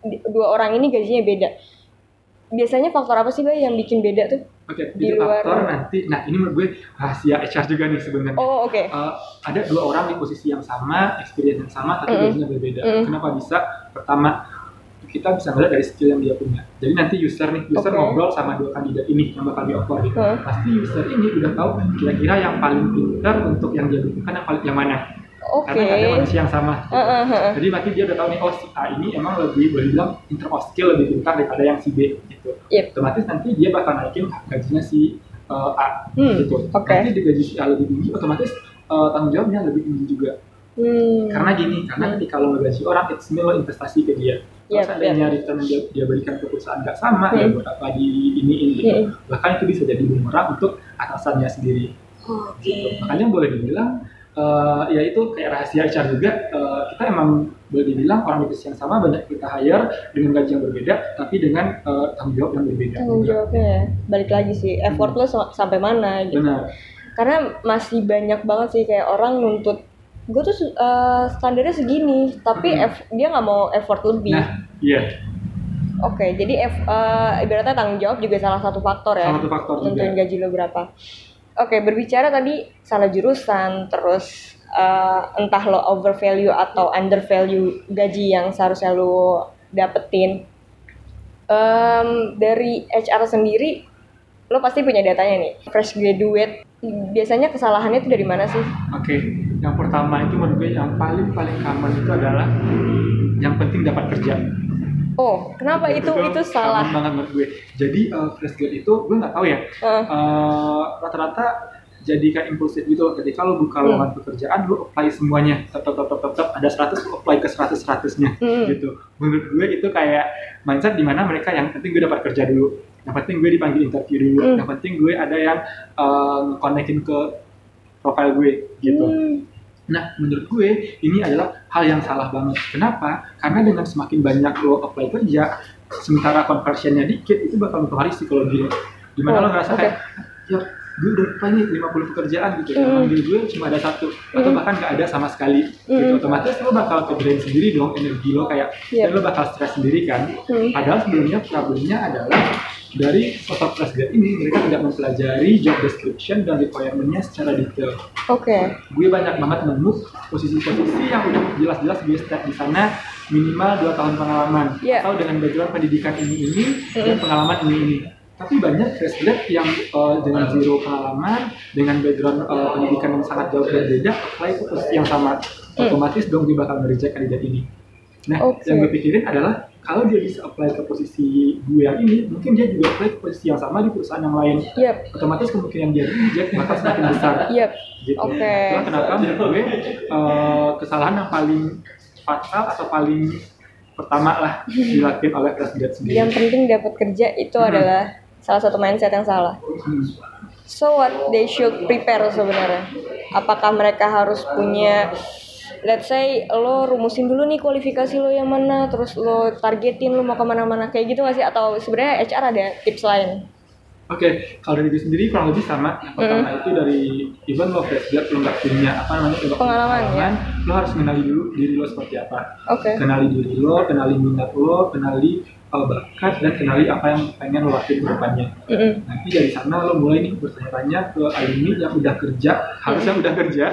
[SPEAKER 1] Di- Dua orang ini gajinya beda. Biasanya faktor apa sih, Bay, yang bikin beda tuh?
[SPEAKER 2] Oke,
[SPEAKER 1] Di
[SPEAKER 2] itu
[SPEAKER 1] luar-
[SPEAKER 2] faktor nanti. Nah ini menurut gue rahasia HR juga nih sebenarnya.
[SPEAKER 1] Oh, oke.
[SPEAKER 2] Eh, ada dua orang di posisi yang sama, experience yang sama, tapi
[SPEAKER 1] Mm-mm.
[SPEAKER 2] gajinya berbeda.
[SPEAKER 1] Mm.
[SPEAKER 2] Kenapa bisa? Pertama, kita bisa melihat dari skill yang dia punya. Jadi nanti user nih, user
[SPEAKER 1] Oke.
[SPEAKER 2] ngobrol sama dua kandidat ini yang bakal di offer gitu.
[SPEAKER 1] Hmm.
[SPEAKER 2] Pasti user ini udah tahu kira-kira yang paling pintar untuk yang dia butuhkan yang paling yang mana.
[SPEAKER 1] Oke.
[SPEAKER 2] Karena ada manusia yang sama. gitu.
[SPEAKER 1] Heeh, heeh.
[SPEAKER 2] Jadi berarti dia udah tahu nih, oh si A ini emang lebih boleh bilang inter of skill lebih pintar daripada yang si B gitu.
[SPEAKER 1] Yep.
[SPEAKER 2] Otomatis nanti dia bakal naikin gajinya si uh, A
[SPEAKER 1] Hmm,
[SPEAKER 2] gitu.
[SPEAKER 1] oke.
[SPEAKER 2] Nanti di gaji si A lebih tinggi, otomatis uh, tanggung jawabnya lebih tinggi juga.
[SPEAKER 1] Hmm.
[SPEAKER 2] Karena gini, karena
[SPEAKER 1] Hmm.
[SPEAKER 2] ketika lo ngegaji orang, itu sebenarnya lo investasi ke dia. Kalau
[SPEAKER 1] Iya,
[SPEAKER 2] seandainya return yang dia, dia berikan ke perusahaan nggak sama, ya
[SPEAKER 1] Hmm.
[SPEAKER 2] buat apa di iniin gitu.
[SPEAKER 1] Hmm.
[SPEAKER 2] Bahkan itu bisa jadi bumerang untuk atasannya sendiri.
[SPEAKER 1] Oke.
[SPEAKER 2] Makanya boleh dibilang, eh, ya itu kayak rahasia HR juga, eh, kita emang boleh dibilang orang divisi yang sama banyak kita hire dengan gaji yang berbeda, tapi dengan eh, tanggung jawab yang berbeda.
[SPEAKER 1] Tanggung jawabnya ya. Balik lagi sih, effort lo sa- sampai mana gitu.
[SPEAKER 2] Benar.
[SPEAKER 1] Karena masih banyak banget sih kayak orang nuntut gue tuh uh, standarnya segini, tapi
[SPEAKER 2] Hmm.
[SPEAKER 1] eff- dia nggak mau effort lebih.
[SPEAKER 2] Nah, iya,
[SPEAKER 1] Oke, jadi eff- uh, ibaratnya tanggung jawab juga salah satu faktor ya.
[SPEAKER 2] salah satu faktor juga.
[SPEAKER 1] Tentuin gaji lo berapa. Oke, berbicara tadi salah jurusan, terus uh, entah lo overvalue atau undervalue gaji yang seharusnya lo dapetin. Em, dari HR sendiri, lo pasti punya datanya nih. Fresh graduate, biasanya kesalahannya itu dari mana sih?
[SPEAKER 2] Oke, yang pertama itu menurut gue yang paling paling common itu adalah yang penting dapat kerja.
[SPEAKER 1] Oh, kenapa itu itu salah?
[SPEAKER 2] common banget menurut gue. Jadi eh, fresh grad itu gue nggak tahu ya.
[SPEAKER 1] Eh,
[SPEAKER 2] eh, rata-rata jadi kayak impulsif gitu. Ketika lo buka
[SPEAKER 1] Hmm.
[SPEAKER 2] lowongan pekerjaan, lo apply semuanya. Tep, tep, tep, tep, tep, ada 100, lo apply ke 100 100-nya
[SPEAKER 1] Hmm.
[SPEAKER 2] gitu. Menurut gue itu kayak mindset di mana mereka yang penting gue dapat kerja dulu. Yang penting gue dipanggil interview dulu.
[SPEAKER 1] Hmm.
[SPEAKER 2] Yang penting gue ada yang eh, nge-connectin ke profile gue gitu.
[SPEAKER 1] hmm,
[SPEAKER 2] Nah, menurut gue ini adalah hal yang salah banget. Kenapa? Karena dengan semakin banyak lo apply kerja, sementara conversionnya dikit, itu bakal mempengaruhi psikologi lo. Di mana
[SPEAKER 1] Oh,
[SPEAKER 2] lo ngerasa
[SPEAKER 1] oke.
[SPEAKER 2] kayak, ya gue udah apply nih 50 pekerjaan gitu, yang
[SPEAKER 1] Hmm.
[SPEAKER 2] manggil gue cuma ada satu, atau
[SPEAKER 1] Hmm.
[SPEAKER 2] bahkan nggak ada sama sekali. Gitu.
[SPEAKER 1] Hmm.
[SPEAKER 2] Otomatis lo bakal kegedean sendiri dong energi lo kayak,
[SPEAKER 1] Iya.
[SPEAKER 2] dan lo bakal stres sendiri kan.
[SPEAKER 1] Hmm.
[SPEAKER 2] Padahal sebelumnya problemnya adalah dari fresh grad ini mereka tidak mempelajari job description dan requirement-nya secara detail
[SPEAKER 1] Oke.
[SPEAKER 2] gue banyak banget nemu posisi-posisi yang udah jelas-jelas gue start di sana minimal dua tahun pengalaman
[SPEAKER 1] Iya.
[SPEAKER 2] atau dengan background pendidikan ini ini dan
[SPEAKER 1] Mm.
[SPEAKER 2] pengalaman ini ini tapi banyak fresh grad yang uh, dengan zero pengalaman dengan background uh, pendidikan yang sangat jauh berbeda apply ke posisi yang sama
[SPEAKER 1] Mm.
[SPEAKER 2] otomatis dong gue bakal nge-reject kandidat ini nah
[SPEAKER 1] Oke.
[SPEAKER 2] yang gue pikirin adalah kalau dia bisa apply ke posisi gue yang ini mungkin dia juga apply ke posisi yang sama di perusahaan yang lain
[SPEAKER 1] Yep.
[SPEAKER 2] otomatis kemungkinan dia di reject bakal semakin besar
[SPEAKER 1] Yep.
[SPEAKER 2] gitu.
[SPEAKER 1] Oke.
[SPEAKER 2] Itulah kenapa menurut gue eh, kesalahan yang paling fatal atau paling pertama lah dilakukan oleh grad sendiri.
[SPEAKER 1] Yang penting dapat kerja itu
[SPEAKER 2] Hmm.
[SPEAKER 1] adalah salah satu mindset yang salah.
[SPEAKER 2] Hmm.
[SPEAKER 1] So what they should prepare sebenarnya? Apakah mereka harus punya let's say lo rumusin dulu nih kualifikasi lo yang mana, terus lo targetin lo mau ke mana-mana kayak gitu nggak sih? Atau sebenarnya HR ada tips lain?
[SPEAKER 2] Oke, kalau dari gue sendiri kurang lebih sama. Yang pertama itu dari even lo fresh grad lo nggak punya apa namanya lo punya
[SPEAKER 1] Pengalaman, ya?
[SPEAKER 2] lo harus mengenali dulu diri lo seperti apa.
[SPEAKER 1] Oke.
[SPEAKER 2] Kenali diri lo, kenali minat lo, kenali uh, bakat dan kenali apa yang pengen lo lakuin ke depannya.
[SPEAKER 1] Mm-mm.
[SPEAKER 2] Nanti dari sana lo mulai nih bertanya-tanya ke alumni yang udah kerja, harusnya udah kerja.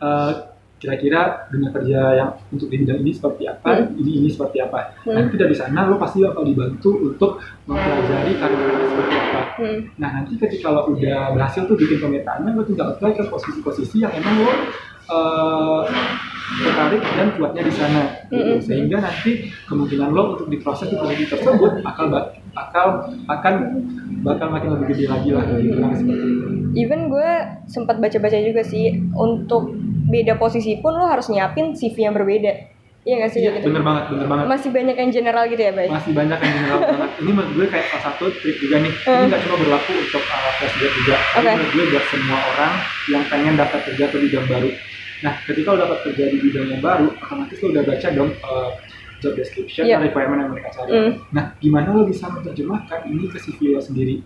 [SPEAKER 2] eh, kira-kira dunia kerja yang untuk di bidang ini seperti apa, ini ini seperti apa.
[SPEAKER 1] Hmm.
[SPEAKER 2] Nanti dari sana lo pasti bakal dibantu untuk mempelajari karir seperti apa.
[SPEAKER 1] Hmm.
[SPEAKER 2] Nah nanti ketika lo udah berhasil tuh bikin pemetaannya, lo tinggal apply ke posisi-posisi yang emang lo eh, tertarik dan kuatnya di sana. gitu.
[SPEAKER 1] Mm-mm.
[SPEAKER 2] Sehingga nanti kemungkinan lo untuk diproses di posisi tersebut bakal ba- bakal akan bakal makin lebih gede lagi lah. Gitu, lah, seperti itu.
[SPEAKER 1] Even gue sempat baca-baca juga sih untuk beda posisi pun lo harus nyiapin CV yang berbeda. Iya nggak sih?
[SPEAKER 2] Iya,
[SPEAKER 1] gitu?
[SPEAKER 2] bener banget, bener banget.
[SPEAKER 1] Masih banyak yang general gitu ya, Bay?
[SPEAKER 2] Masih banyak yang general banget. Ini menurut gue kayak salah satu trik juga nih. Ini
[SPEAKER 1] Hmm.
[SPEAKER 2] nggak cuma berlaku untuk uh, fresh grad juga. Ini
[SPEAKER 1] Oke.
[SPEAKER 2] menurut gue buat semua orang yang pengen dapat kerja ke bidang baru. Nah, ketika lo dapat kerja di bidang yang baru, otomatis lo udah baca dong uh, job description dan requirement yang mereka cari.
[SPEAKER 1] Hmm.
[SPEAKER 2] Nah, gimana lo bisa menerjemahkan ini ke CV lo sendiri?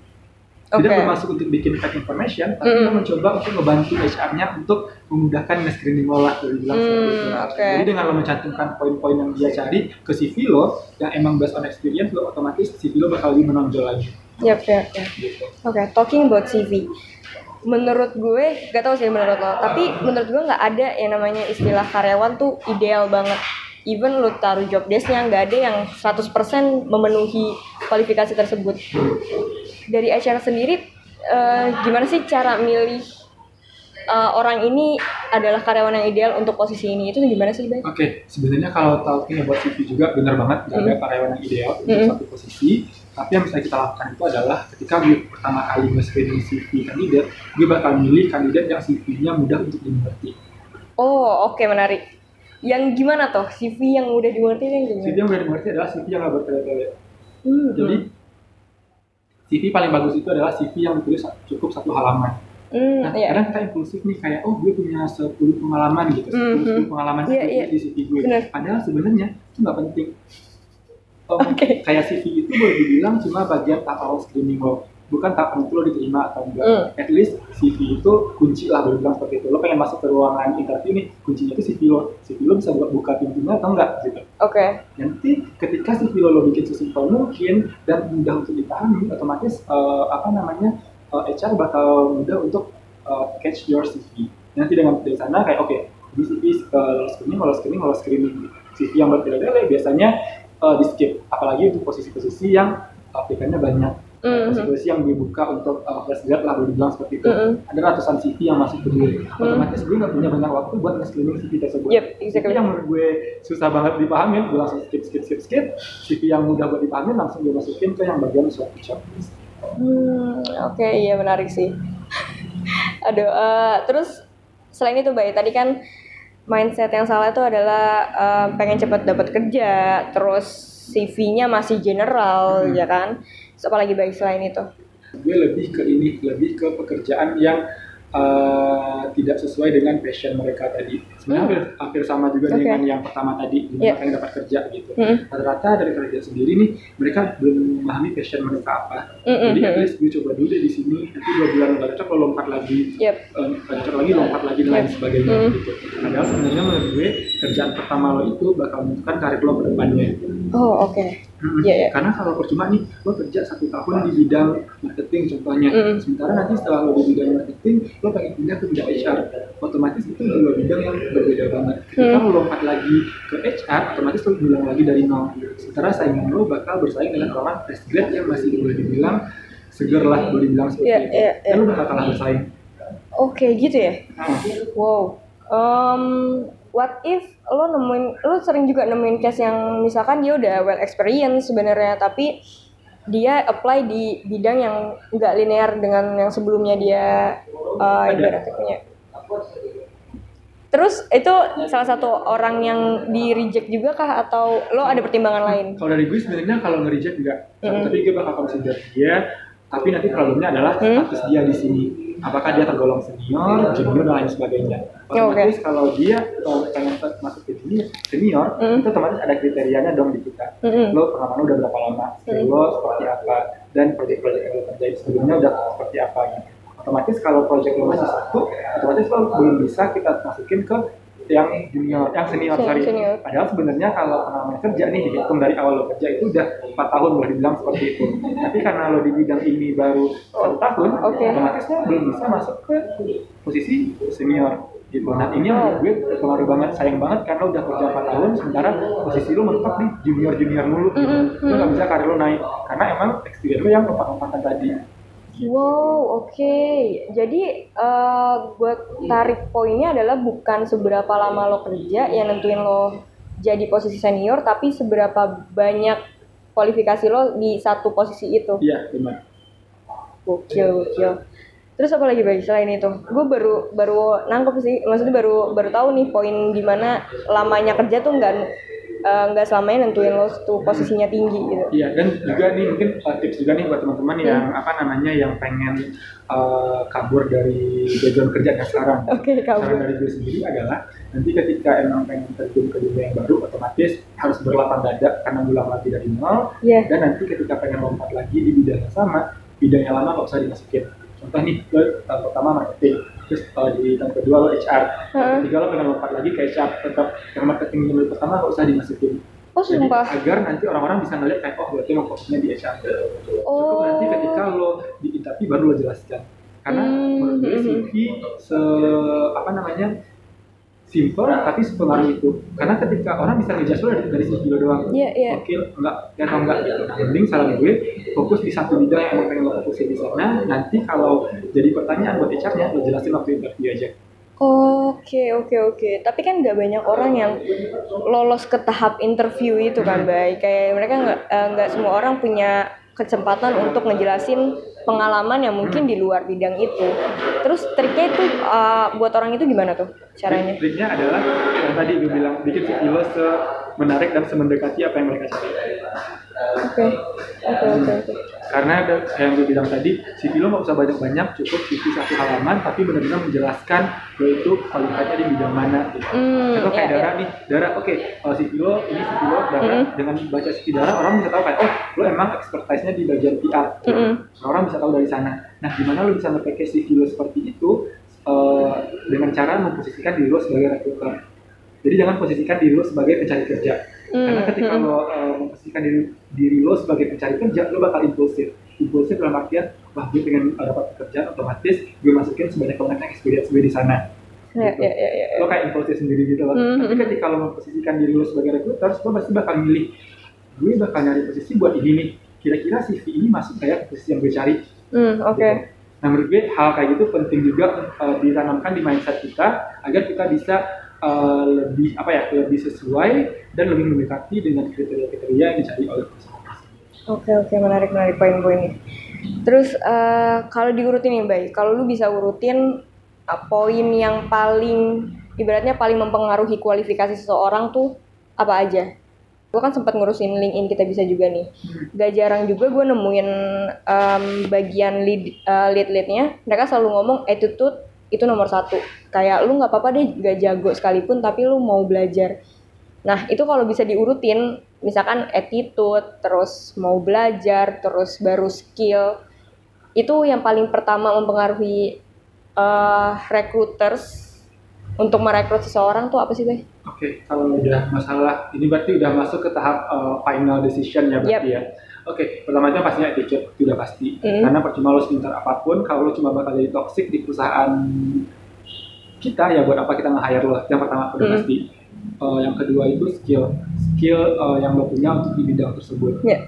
[SPEAKER 2] Tidak
[SPEAKER 1] Oke.
[SPEAKER 2] bermaksud untuk bikin fake information, tapi
[SPEAKER 1] Mm.
[SPEAKER 2] lo mencoba untuk membantu HR-nya untuk memudahkan nge-screening lo lah, boleh bilang
[SPEAKER 1] Hmm,
[SPEAKER 2] itu.
[SPEAKER 1] oke.
[SPEAKER 2] Jadi dengan lo mencantumkan poin-poin yang dia cari ke CV lo, yang emang based on experience, lo otomatis CV lo bakal lebih menonjol lagi.
[SPEAKER 1] Yap, yap, yap.
[SPEAKER 2] Gitu.
[SPEAKER 1] Oke, talking about CV. Menurut gue, gak tau sih menurut lo, tapi menurut gue nggak ada yang namanya istilah karyawan tuh ideal banget. Even lo taruh job desk-nya, nggak ada yang 100% memenuhi kualifikasi tersebut. Dari HR sendiri, eh, gimana sih cara milih eh, orang ini adalah karyawan yang ideal untuk posisi ini? Itu gimana sih, Bay?
[SPEAKER 2] Oke, sebenarnya kalau talking about CV juga benar banget nggak ada karyawan yang ideal untuk
[SPEAKER 1] Hmm.
[SPEAKER 2] satu posisi. Tapi yang bisa kita lakukan itu adalah ketika gue pertama kali nge-screening CV kandidat, gue bakal milih kandidat yang CV-nya mudah untuk dimengerti.
[SPEAKER 1] Oh, oke menarik. Yang gimana toh? CV yang udah dimengerti yang gimana?
[SPEAKER 2] CV yang udah dimengerti adalah CV yang nggak bertele-tele.
[SPEAKER 1] Hmm,
[SPEAKER 2] Jadi CV paling bagus itu adalah CV yang ditulis cukup satu halaman.
[SPEAKER 1] hmm,
[SPEAKER 2] Nah,
[SPEAKER 1] iya.
[SPEAKER 2] kadang kita impulsif nih kayak oh gue punya 10 pengalaman gitu, 10,
[SPEAKER 1] Mhm.
[SPEAKER 2] pengalaman
[SPEAKER 1] Iya,
[SPEAKER 2] itu
[SPEAKER 1] iya.
[SPEAKER 2] di CV gue.
[SPEAKER 1] Benar.
[SPEAKER 2] Padahal sebenarnya itu nggak penting. Om,
[SPEAKER 1] Oke.
[SPEAKER 2] Kayak CV itu boleh dibilang cuma bagian tahap awal screening lo, bukan tahap penentu lo diterima atau enggak.
[SPEAKER 1] Hmm.
[SPEAKER 2] At least CV itu kunci lah boleh bilang seperti itu. Lo pengen masuk ke ruangan interview nih, kuncinya itu CV lo. CV lo bisa buat buka pintunya atau enggak gitu.
[SPEAKER 1] Oke.
[SPEAKER 2] Nanti ketika CV lo, lo bikin sesimpel mungkin dan mudah untuk dipahami, otomatis eh, apa namanya eh, HR bakal mudah untuk eh, catch your CV. Nanti dengan dari sana kayak oke, di CV lolos screening, lolos screening, lolos screening. CV yang bertele-tele biasanya eh, di skip, apalagi untuk posisi-posisi yang aplikannya banyak. Posisi-posisi yang dibuka untuk eh, fresh grad lah boleh dibilang seperti itu.
[SPEAKER 1] Mhm.
[SPEAKER 2] Ada ratusan CV yang masuk ke gue. Otomatis gue nggak punya banyak waktu buat nge-screening CV tersebut.
[SPEAKER 1] Yep,
[SPEAKER 2] CV
[SPEAKER 1] exactly.
[SPEAKER 2] yang menurut gue susah banget dipahamin, gue langsung skip, skip, skip, skip. CV yang mudah buat dipahamin langsung gue masukin ke yang bagian short checklist.
[SPEAKER 1] Hmm, oke iya menarik sih. Aduh, eh, terus selain itu Bay, tadi kan mindset yang salah itu adalah eh, pengen cepat dapat kerja, terus CV-nya masih general,
[SPEAKER 2] Hmm.
[SPEAKER 1] ya kan? Apalagi baik selain itu?
[SPEAKER 2] Gue lebih ke ini, lebih ke pekerjaan yang uh, tidak sesuai dengan passion mereka tadi. Sebenarnya hampir, hampir sama juga
[SPEAKER 1] Hmm. Oke.
[SPEAKER 2] dengan yang pertama tadi, gimana
[SPEAKER 1] Iya.
[SPEAKER 2] pengen dapat kerja gitu.
[SPEAKER 1] Hmm.
[SPEAKER 2] Rata-rata dari kerja sendiri nih, mereka belum memahami passion mereka apa.
[SPEAKER 1] Mm-mm.
[SPEAKER 2] Jadi at least gue coba dulu deh di sini, nanti dua bulan nggak cocok lo lompat lagi.
[SPEAKER 1] Yep.
[SPEAKER 2] um, lanjut lagi lompat lagi dan lain
[SPEAKER 1] Yep.
[SPEAKER 2] sebagainya
[SPEAKER 1] Hmm.
[SPEAKER 2] gitu. Padahal sebenarnya menurut gue kerjaan pertama lo itu bakal menentukan karir lo ke depannya.
[SPEAKER 1] Oh oke.
[SPEAKER 2] Hmm.
[SPEAKER 1] Iya, iya.
[SPEAKER 2] Karena kalau percuma nih lo kerja satu tahun di bidang marketing contohnya,
[SPEAKER 1] Hmm.
[SPEAKER 2] sementara nanti setelah lo di bidang marketing lo pengen pindah ke bidang HR, otomatis itu dua bidang yang berbeda banget. Ketika
[SPEAKER 1] Hmm.
[SPEAKER 2] lo lompat lagi ke HR, otomatis lo bilang lagi dari nol. Sementara saingan lo bakal bersaing dengan orang fresh grad yang masih boleh dibilang seger lah boleh dibilang seperti
[SPEAKER 1] Iya,
[SPEAKER 2] itu.
[SPEAKER 1] iya, iya.
[SPEAKER 2] Dan lo bakal kalah bersaing.
[SPEAKER 1] Oke gitu ya.
[SPEAKER 2] Nah,
[SPEAKER 1] Wow. Um, what if lo nemuin, lo sering juga nemuin case yang misalkan dia udah well experience sebenarnya, tapi dia apply di bidang yang nggak linear dengan yang sebelumnya dia uh, ibaratnya. Terus itu salah satu orang yang di reject juga kah atau lo ada pertimbangan lain?
[SPEAKER 2] Kalau dari gue sebenarnya kalau nge-reject enggak,
[SPEAKER 1] Mm.
[SPEAKER 2] tapi gue bakal consider dia. Tapi nanti problemnya adalah status dia di sini. Apakah dia tergolong senior, junior dan lain sebagainya.
[SPEAKER 1] Oh,
[SPEAKER 2] Otomatis kalau dia kalau pengen masuk ke sini senior,
[SPEAKER 1] Mm.
[SPEAKER 2] itu otomatis ada kriterianya dong di kita.
[SPEAKER 1] Mm-mm.
[SPEAKER 2] Lo pengalaman udah berapa lama, skill
[SPEAKER 1] Mm.
[SPEAKER 2] lo seperti apa, dan proyek-proyek yang lo kerjain sebelumnya udah seperti apa gitu. Otomatis kalau proyek lo masih satu, otomatis lo belum bisa kita masukin ke yang junior, yang senior,
[SPEAKER 1] Sen-
[SPEAKER 2] sorry.
[SPEAKER 1] senior.
[SPEAKER 2] Padahal sebenarnya kalau pengalaman kerja nih dihitung dari awal lo kerja itu udah 4 tahun boleh dibilang seperti itu. Tapi karena lo di bidang ini baru satu tahun, otomatis lo belum bisa masuk ke posisi senior gitu. Nah ini yang gue berpengaruh banget, sayang banget karena udah kerja 4 tahun, sementara posisi lo mentok di junior junior mulu. Gitu.
[SPEAKER 1] Mm-mm,
[SPEAKER 2] Lo nggak bisa karir lo naik karena emang experience lo yang lompat-lompatan tadi.
[SPEAKER 1] Wow, oke. Jadi eh buat tarik poinnya adalah bukan seberapa lama lo kerja yang nentuin lo jadi posisi senior, tapi seberapa banyak kualifikasi lo di satu posisi itu.
[SPEAKER 2] Iya benar.
[SPEAKER 1] Gokil, gokil. Terus apa lagi bagi selain itu? Gue baru baru nangkep sih, maksudnya baru baru tahu nih poin di mana lamanya kerja tuh nggak eh, nggak selamanya nentuin lo tuh posisinya tinggi gitu.
[SPEAKER 2] Iya dan juga nih mungkin uh, tips juga nih buat teman-teman yang apa namanya yang pengen uh, kabur dari background kerjanya sekarang.
[SPEAKER 1] Oke,
[SPEAKER 2] Saran
[SPEAKER 1] kabur.
[SPEAKER 2] dari gue sendiri adalah nanti ketika emang pengen terjun ke dunia yang baru, otomatis harus berlapang dada karena ngulang lagi dari nol.
[SPEAKER 1] Iya.
[SPEAKER 2] Dan nanti ketika pengen lompat lagi di bidang yang sama, bidang yang lama nggak usah dimasukin. Contoh nih, tahun pertama marketing, terus uh, di tahun kedua lo HR,
[SPEAKER 1] Heeh.
[SPEAKER 2] ketiga lo pengen lompat lagi ke HR, tetap yang marketing yang pertama nggak usah dimasukin.
[SPEAKER 1] Oh
[SPEAKER 2] Jadi
[SPEAKER 1] sumpah.
[SPEAKER 2] agar nanti orang-orang bisa ngeliat kayak oh berarti mau fokusnya di HR. Cukup
[SPEAKER 1] Oh.
[SPEAKER 2] nanti ketika lo di interview baru lo jelaskan. Karena
[SPEAKER 1] Hmm,
[SPEAKER 2] menurut gue
[SPEAKER 1] hmm,
[SPEAKER 2] CV se apa namanya simple tapi sepengaruh itu. Karena ketika orang bisa ngejudge lo dari, dari CV lo doang.
[SPEAKER 1] Iya, iya.
[SPEAKER 2] Oke, enggak, ya atau enggak gitu. Mending saran gue fokus di satu bidang yang emang pengen lo fokusin di sana. Nanti kalau jadi pertanyaan buat HR-nya, lo jelasin waktu interview aja.
[SPEAKER 1] Oke oke oke. Tapi kan nggak banyak orang yang lolos ke tahap interview itu kan, baik. Kayak mereka nggak eh, nggak semua orang punya kesempatan untuk ngejelasin pengalaman yang mungkin di luar bidang itu. Terus triknya itu uh, buat orang itu gimana tuh caranya?
[SPEAKER 2] Triknya adalah yang tadi gue bilang bikin lo se menarik dan semendekati apa yang mereka cari.
[SPEAKER 1] Oke, oke, oke, oke.
[SPEAKER 2] Karena ada- kayak yang gue bilang tadi, CV lo nggak usah banyak-banyak, cukup CV satu halaman, tapi benar-benar menjelaskan lo itu kualifikasinya di bidang mana. Gitu. Contoh kayak
[SPEAKER 1] iya,
[SPEAKER 2] darah
[SPEAKER 1] iya.
[SPEAKER 2] nih, darah oke, kalau CV lo ini CV lo darah
[SPEAKER 1] Mm.
[SPEAKER 2] dengan baca CV darah orang bisa tahu kayak oh lo emang expertise-nya di bagian PR. gitu.
[SPEAKER 1] Mm-mm.
[SPEAKER 2] Orang bisa tahu dari sana. Nah, gimana lo bisa nge CV lo seperti itu eh, dengan cara memposisikan diri lo sebagai recruiter. Jadi jangan posisikan diri lo sebagai pencari kerja. Karena
[SPEAKER 1] Hmm,
[SPEAKER 2] ketika
[SPEAKER 1] hmm.
[SPEAKER 2] lo uh, memposisikan diri, diri lo sebagai pencari kerja, lo bakal impulsif. Impulsif dalam artian, wah gue pengen dapat pekerjaan, otomatis gue masukin sebanyak-banyaknya experience gue di sana.
[SPEAKER 1] Ya,
[SPEAKER 2] Gitu.
[SPEAKER 1] ya, ya, ya, ya.
[SPEAKER 2] Lo kayak impulsif sendiri gitu loh.
[SPEAKER 1] Hmm,
[SPEAKER 2] Tapi
[SPEAKER 1] hmm.
[SPEAKER 2] ketika lo memposisikan diri lo sebagai recruiter, lo pasti bakal milih, gue bakal nyari posisi buat ini nih. Kira-kira CV ini masuk kayak ke posisi yang gue cari.
[SPEAKER 1] Hmm, oke.
[SPEAKER 2] Gitu. Nah menurut gue hal kayak gitu penting juga uh, ditanamkan di mindset kita agar kita bisa uh, lebih apa ya lebih sesuai dan lebih mendekati dengan kriteria-kriteria yang dicari oleh perusahaan.
[SPEAKER 1] Oke oke menarik menarik poin-poinnya. Terus eh, kalau diurutin nih Bay, kalau lu bisa urutin eh, poin yang paling ibaratnya paling mempengaruhi kualifikasi seseorang tuh apa aja? Gue kan sempat ngurusin LinkedIn kita bisa juga nih. Gak jarang juga gue nemuin em, bagian lead eh, lead leadnya, mereka selalu ngomong attitude itu nomor satu. Kayak lu nggak apa-apa deh gak jago sekalipun, tapi lu mau belajar. Nah, itu kalau bisa diurutin, misalkan attitude, terus mau belajar, terus baru skill, itu yang paling pertama mempengaruhi eh, recruiters untuk merekrut seseorang tuh apa sih, Bay?
[SPEAKER 2] Oke, kalau udah masalah ini berarti udah masuk ke tahap uh, final decision ya berarti ya. Oke, pertama itu pastinya attitude itu udah pasti.
[SPEAKER 1] Mm.
[SPEAKER 2] Karena percuma lo sepintar apa pun, kalau lo cuma bakal jadi toxic di perusahaan kita ya buat apa kita nge-hire lo? Yang pertama udah
[SPEAKER 1] Mm.
[SPEAKER 2] pasti. Uh, yang kedua itu skill, skill uh, yang lo punya untuk di bidang tersebut.
[SPEAKER 1] Ya,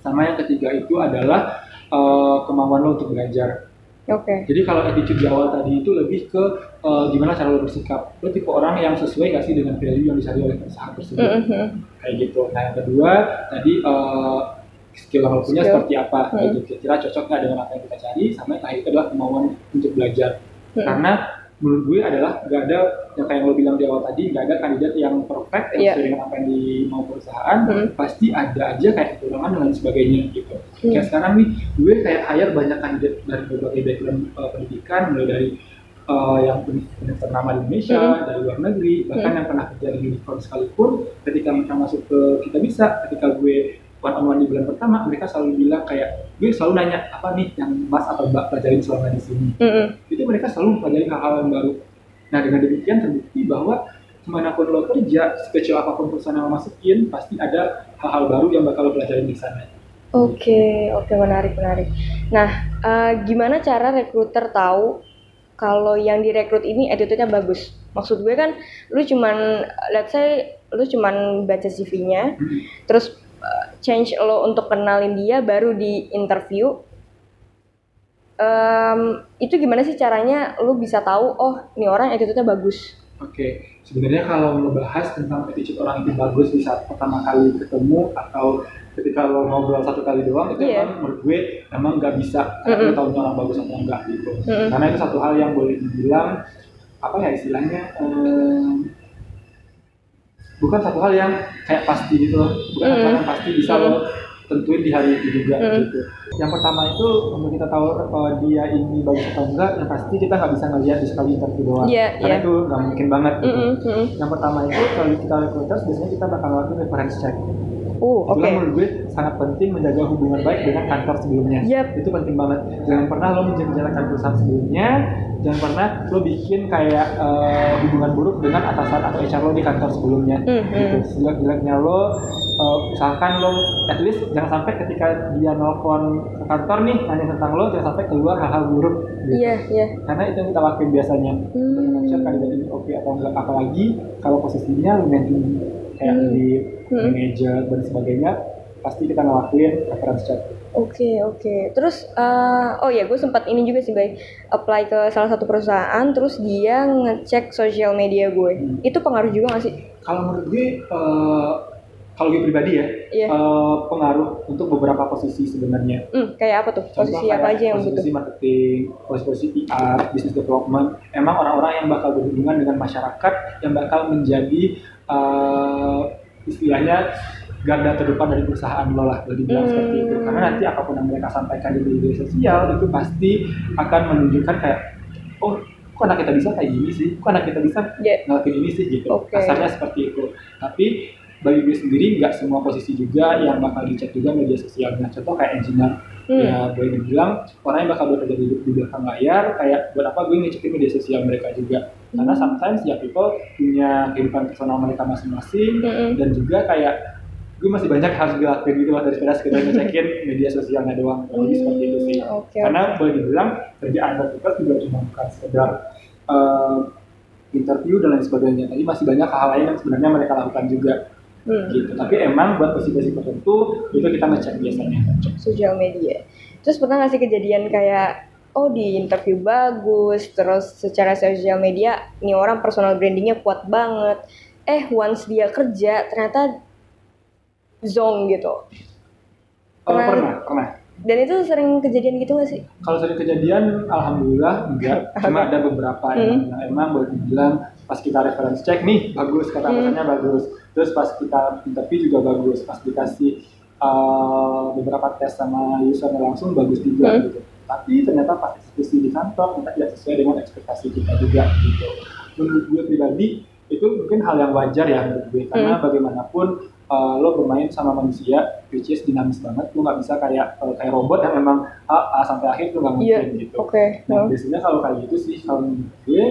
[SPEAKER 2] Sama yang ketiga itu adalah uh, kemauan lo untuk belajar.
[SPEAKER 1] oke.
[SPEAKER 2] Jadi kalau attitude di awal tadi itu lebih ke uh, gimana cara lo bersikap. Lo tipe orang yang sesuai gak sih dengan value yang dicari oleh perusahaan tersebut
[SPEAKER 1] Mm-hmm.
[SPEAKER 2] kayak gitu. Nah yang kedua tadi uh, skill lo punya
[SPEAKER 1] Skill.
[SPEAKER 2] seperti apa,
[SPEAKER 1] Hmm.
[SPEAKER 2] gitu. kira-kira cocok nggak dengan apa yang kita cari. Sama yang terakhir adalah kemauan untuk belajar.
[SPEAKER 1] Hmm.
[SPEAKER 2] Karena menurut gue adalah nggak ada yang kayak yang lo bilang di awal tadi nggak ada kandidat yang perfect yang
[SPEAKER 1] Iya.
[SPEAKER 2] sesuai dengan apa yang dimau perusahaan.
[SPEAKER 1] Hmm.
[SPEAKER 2] Pasti ada aja kayak kekurangan dan sebagainya gitu.
[SPEAKER 1] Hmm.
[SPEAKER 2] Kayak sekarang nih gue kayak hire banyak kandidat dari berbagai background uh, pendidikan mulai dari uh, yang universitas ternama di Indonesia,
[SPEAKER 1] Hmm.
[SPEAKER 2] dari luar negeri, bahkan yang pernah kerja di unicorn sekalipun, ketika mereka masuk ke kita bisa, ketika gue one on one di bulan pertama, mereka selalu bilang kayak, gue selalu nanya apa nih yang mas atau mbak pelajarin selama di sini.
[SPEAKER 1] Mm-mm.
[SPEAKER 2] Itu mereka selalu mempelajari hal-hal yang baru. Nah dengan demikian terbukti bahwa ke mana pun lo kerja, sekecil apa pun perusahaan yang lo masukin, pasti ada hal-hal baru yang bakal lo pelajarin di sana.
[SPEAKER 1] Oke, oke menarik menarik. Nah, eh, gimana cara recruiter tahu kalau yang direkrut ini attitude-nya bagus? Maksud gue kan, lu cuman, let's say, lu cuman baca CV-nya,
[SPEAKER 2] Hmm.
[SPEAKER 1] terus eh, change lo untuk kenalin dia baru di interview. Em, itu gimana sih caranya lu bisa tahu, oh, ini orang attitude-nya bagus?
[SPEAKER 2] Oke, sebenarnya kalau ngebahas tentang attitude orang itu bagus di saat pertama kali ketemu atau ketika lo ngobrol satu kali doang itu
[SPEAKER 1] Iya.
[SPEAKER 2] emang menurut gue emang nggak bisa
[SPEAKER 1] Mm-mm.
[SPEAKER 2] lo tahu orang bagus atau enggak gitu.
[SPEAKER 1] Mm-mm.
[SPEAKER 2] Karena itu satu hal yang boleh dibilang apa ya istilahnya em, bukan satu hal yang kayak pasti gitu loh, bukan hal yang pasti bisa
[SPEAKER 1] Mm-mm.
[SPEAKER 2] lo tentuin di hari itu juga
[SPEAKER 1] Mm-mm.
[SPEAKER 2] gitu. Yang pertama itu untuk kita tahu eh, dia ini bagus atau enggak, yang pasti kita nggak bisa ngeliat di sekali interview doang.
[SPEAKER 1] Iya,
[SPEAKER 2] Karena
[SPEAKER 1] iya.
[SPEAKER 2] itu nggak mungkin banget gitu.
[SPEAKER 1] Mm-mm, mm-mm.
[SPEAKER 2] Yang pertama itu kalau kita recruiters biasanya kita bakal lakukan reference check.
[SPEAKER 1] Uh, oke.
[SPEAKER 2] Itulah menurut gue sangat penting menjaga hubungan baik dengan kantor sebelumnya.
[SPEAKER 1] Yap.
[SPEAKER 2] Itu penting banget. Jangan pernah lo menjelekan perusahaan sebelumnya. Jangan pernah lo bikin kayak eh, hubungan buruk dengan atasan atau HR lo di kantor sebelumnya.
[SPEAKER 1] Hmm,
[SPEAKER 2] Gitu. Jelek-jeleknya lo, eh, misalkan lo, at least jangan sampai ketika dia nelfon ke kantor nih nanya tentang lo, jangan sampai keluar hal-hal buruk. Gitu.
[SPEAKER 1] Iya, iya.
[SPEAKER 2] Karena itu yang kita lakuin biasanya.
[SPEAKER 1] Hmm.
[SPEAKER 2] Kandidat ini oke atau enggak apalagi kalau posisinya lumayan kayak
[SPEAKER 1] Hmm.
[SPEAKER 2] di
[SPEAKER 1] Hmm.
[SPEAKER 2] manajer dan sebagainya pasti kita ngelakuin reference check.
[SPEAKER 1] Oke oke. Terus eh, oh ya gue sempat ini juga sih bay apply ke salah satu perusahaan terus dia ngecek sosial media gue.
[SPEAKER 2] Hmm.
[SPEAKER 1] Itu pengaruh juga gak sih?
[SPEAKER 2] Kalau menurut gue eh, kalau gue pribadi ya
[SPEAKER 1] Iya.
[SPEAKER 2] eh, pengaruh untuk beberapa posisi sebenarnya
[SPEAKER 1] Hmm, kayak apa tuh?
[SPEAKER 2] Contoh
[SPEAKER 1] Posisi apa
[SPEAKER 2] kayak
[SPEAKER 1] aja yang
[SPEAKER 2] posisi
[SPEAKER 1] butuh?
[SPEAKER 2] marketing, posisi PR, business development, emang orang-orang yang bakal berhubungan dengan masyarakat yang bakal menjadi eh, istilahnya garda terdepan dari perusahaan lo lah, boleh dibilang
[SPEAKER 1] Hmm.
[SPEAKER 2] seperti itu. Karena nanti apa pun yang mereka sampaikan di media sosial itu pasti akan menunjukkan kayak, oh kok anak kita bisa kayak gini sih, kok anak kita bisa
[SPEAKER 1] Ya.
[SPEAKER 2] ngelakuin ini sih gitu.
[SPEAKER 1] Oke.
[SPEAKER 2] Kasarnya seperti itu. Tapi bagi gue sendiri nggak semua posisi juga yang bakal dicek juga media sosialnya. Contoh kayak engineer,
[SPEAKER 1] Hmm.
[SPEAKER 2] ya boleh dibilang orang yang bakal bekerja di, di belakang layar kayak buat apa gue ngecekin media sosial mereka juga. Karena
[SPEAKER 1] Hmm.
[SPEAKER 2] sometimes ya people punya kehidupan personal mereka masing-masing
[SPEAKER 1] Mm-mm.
[SPEAKER 2] dan juga kayak gue masih banyak harus gue lakuin gitu loh daripada sekedar ngecekin media sosialnya doang. Jadi seperti itu sih.
[SPEAKER 1] Hmm, Oke.
[SPEAKER 2] Karena boleh dibilang kerjaan kita juga cuma bukan sekedar eh, interview dan lain sebagainya. Tapi masih banyak hal lain yang sebenarnya mereka lakukan juga
[SPEAKER 1] Hmm.
[SPEAKER 2] gitu. Tapi emang buat posisi-posisi tertentu itu kita ngecek biasanya.
[SPEAKER 1] sosial media. Terus pernah nggak sih kejadian kayak oh di interview bagus, terus secara sosial media ini orang personal brandingnya kuat banget. Eh once dia kerja ternyata zong gitu.
[SPEAKER 2] Oh,
[SPEAKER 1] Pernah.
[SPEAKER 2] pernah, pernah.
[SPEAKER 1] Dan itu sering kejadian gitu nggak sih?
[SPEAKER 2] Kalau sering kejadian, alhamdulillah enggak. Cuma ada beberapa
[SPEAKER 1] Hmm.
[SPEAKER 2] yang emang boleh dibilang pas kita reference check nih bagus kata
[SPEAKER 1] Hmm.
[SPEAKER 2] katanya bagus. Terus pas kita interview juga bagus. Pas dikasih uh, beberapa tes sama usernya langsung bagus juga
[SPEAKER 1] Hmm.
[SPEAKER 2] gitu. Tapi ternyata pas diskusi di kantor ternyata tidak sesuai dengan ekspektasi kita juga gitu. Menurut gue pribadi itu mungkin hal yang wajar ya menurut gue karena
[SPEAKER 1] Hmm.
[SPEAKER 2] bagaimanapun uh, lo bermain sama manusia which is dinamis banget lo nggak bisa kayak uh, kayak robot yang emang A, A sampai akhir tuh nggak
[SPEAKER 1] Iya.
[SPEAKER 2] mungkin gitu
[SPEAKER 1] Oke.
[SPEAKER 2] nah
[SPEAKER 1] no.
[SPEAKER 2] biasanya kalau kayak gitu sih kalau menurut gue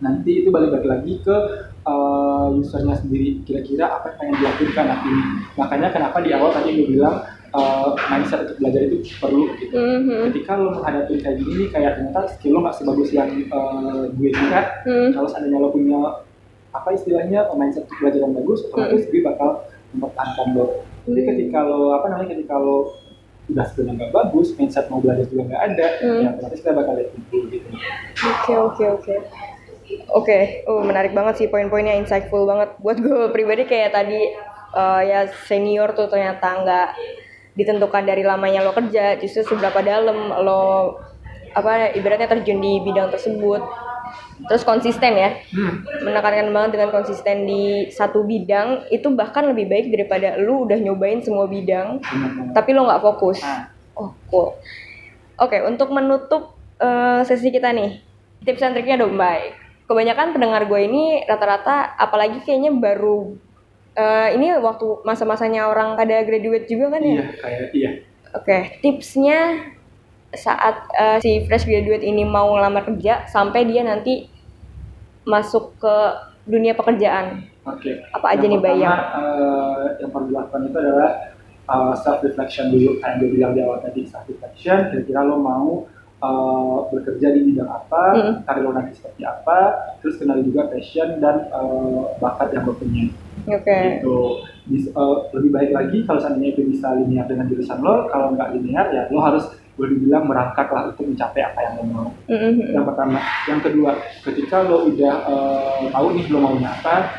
[SPEAKER 2] nanti itu balik-balik lagi ke uh, usernya sendiri kira-kira apa yang pengen dilakukan ini makanya kenapa di awal tadi gue bilang uh, mindset untuk belajar itu perlu gitu
[SPEAKER 1] Mhm.
[SPEAKER 2] ketika lo menghadapi kayak gini nih kayak ternyata skill lo nggak sebagus yang uh, gue kira
[SPEAKER 1] Hmm.
[SPEAKER 2] kalau seandainya lo punya apa istilahnya mindset untuk belajar yang bagus otomatis gue bakal mempertahankan lo jadi
[SPEAKER 1] Hmm.
[SPEAKER 2] ketika lo apa namanya ketika lo udah sebenarnya nggak bagus mindset mau belajar juga nggak ada
[SPEAKER 1] Hmm.
[SPEAKER 2] ya otomatis kita bakal lihat itu gitu
[SPEAKER 1] Oke oke oke. Oke, oh menarik banget sih poin-poinnya insightful banget. Buat gue pribadi kayak tadi eh, ya senior tuh ternyata nggak ditentukan dari lamanya lo kerja, justru seberapa dalam lo apa ibaratnya terjun di bidang tersebut. Terus konsisten ya,
[SPEAKER 2] hmm.
[SPEAKER 1] menekankan banget dengan konsisten di satu bidang itu bahkan lebih baik daripada lu udah nyobain semua bidang
[SPEAKER 2] banget.
[SPEAKER 1] tapi lo nggak fokus.
[SPEAKER 2] Nah.
[SPEAKER 1] Oh, cool. Oke, untuk menutup eh, sesi kita nih, tips and triknya dong baik. Kebanyakan pendengar gue ini rata-rata, apalagi kayaknya baru eh, ini waktu masa-masanya orang kada graduate juga kan
[SPEAKER 2] iya
[SPEAKER 1] ya?
[SPEAKER 2] kayak iya
[SPEAKER 1] Oke, tipsnya saat eh, si fresh graduate ini mau ngelamar kerja sampai dia nanti masuk ke dunia pekerjaan.
[SPEAKER 2] oke
[SPEAKER 1] Apa aja
[SPEAKER 2] Yang
[SPEAKER 1] nih, Bayang?
[SPEAKER 2] eh, yang perlu dilakukan itu adalah self reflection dulu kayak gue bilang di awal tadi self reflection kira-kira lo mau eh, bekerja di bidang apa
[SPEAKER 1] Mm.
[SPEAKER 2] karir lo nanti seperti apa terus kenali juga passion dan eh, bakat yang lo punya
[SPEAKER 1] Oke.
[SPEAKER 2] gitu Bis- eh, lebih baik lagi kalau seandainya itu bisa linear dengan jurusan lo kalau nggak linear ya lo harus boleh dibilang merangkak lah untuk mencapai apa yang lo mau
[SPEAKER 1] Mm-mm.
[SPEAKER 2] yang pertama yang kedua ketika lo udah eh, tahu nih lo maunya apa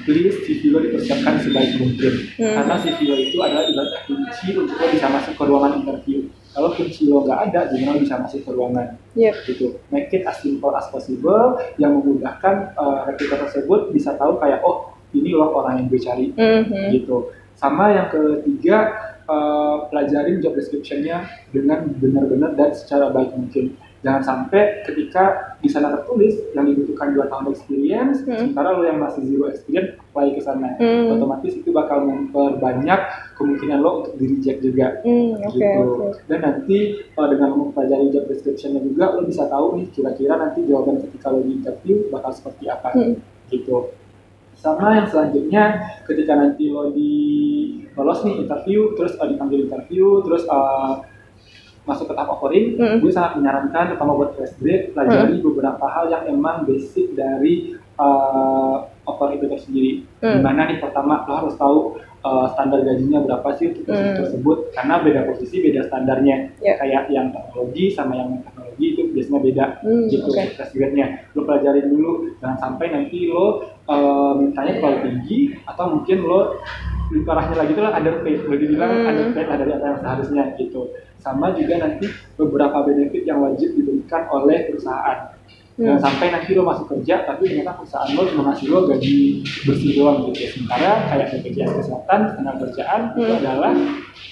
[SPEAKER 2] please CV lo dipersiapkan sebaik mungkin
[SPEAKER 1] Hmm.
[SPEAKER 2] karena CV lo itu adalah ibarat kunci untuk lo bisa masuk ke ruangan interview kalau kunci lo nggak ada gimana lo bisa masuk ke ruangan
[SPEAKER 1] Yep.
[SPEAKER 2] gitu make it as simple as possible yang memudahkan eh, recruiter tersebut bisa tahu kayak oh ini loh orang yang gue cari
[SPEAKER 1] Mhm.
[SPEAKER 2] gitu sama yang ketiga eh, pelajarin job description-nya dengan benar-benar dan secara baik mungkin jangan sampai ketika di sana tertulis yang dibutuhkan dua tahun experience
[SPEAKER 1] Hmm.
[SPEAKER 2] sementara lo yang masih zero experience apply ke sana
[SPEAKER 1] Hmm.
[SPEAKER 2] otomatis itu bakal memperbanyak kemungkinan lo untuk di reject juga
[SPEAKER 1] Hmm,
[SPEAKER 2] gitu
[SPEAKER 1] oke.
[SPEAKER 2] dan nanti uh, dengan mempelajari job description-nya juga lo bisa tahu nih kira-kira nanti jawaban ketika lo di interview bakal seperti apa
[SPEAKER 1] Hmm.
[SPEAKER 2] gitu sama yang selanjutnya ketika nanti lo di lolos nih interview terus uh, dipanggil interview terus uh, masuk ke tahap offering
[SPEAKER 1] Mm.
[SPEAKER 2] gue sangat menyarankan terutama buat fresh grade pelajari beberapa hal yang emang basic dari uh, offer itu tersendiri
[SPEAKER 1] Mm.
[SPEAKER 2] di mana nih pertama lo harus tahu uh, standar gajinya berapa sih untuk posisi
[SPEAKER 1] Mm.
[SPEAKER 2] tersebut karena beda posisi beda standarnya
[SPEAKER 1] Ya.
[SPEAKER 2] kayak yang teknologi sama yang teknologi itu biasanya beda
[SPEAKER 1] Hmm,
[SPEAKER 2] gitu grade-nya lo pelajarin dulu jangan sampai nanti lo uh, mintanya terlalu tinggi atau mungkin lo lebih parahnya lagi itu lah underpaid boleh dibilang
[SPEAKER 1] Hmm.
[SPEAKER 2] underpaid lah dari apa yang seharusnya gitu sama juga nanti beberapa benefit yang wajib diberikan oleh perusahaan
[SPEAKER 1] Hmm.
[SPEAKER 2] Sampai nanti lo masuk kerja tapi ternyata perusahaan lo cuma ngasih lo gaji bersih doang gitu sementara kayak BPJS kesehatan tenaga kerjaan itu
[SPEAKER 1] Hmm.
[SPEAKER 2] adalah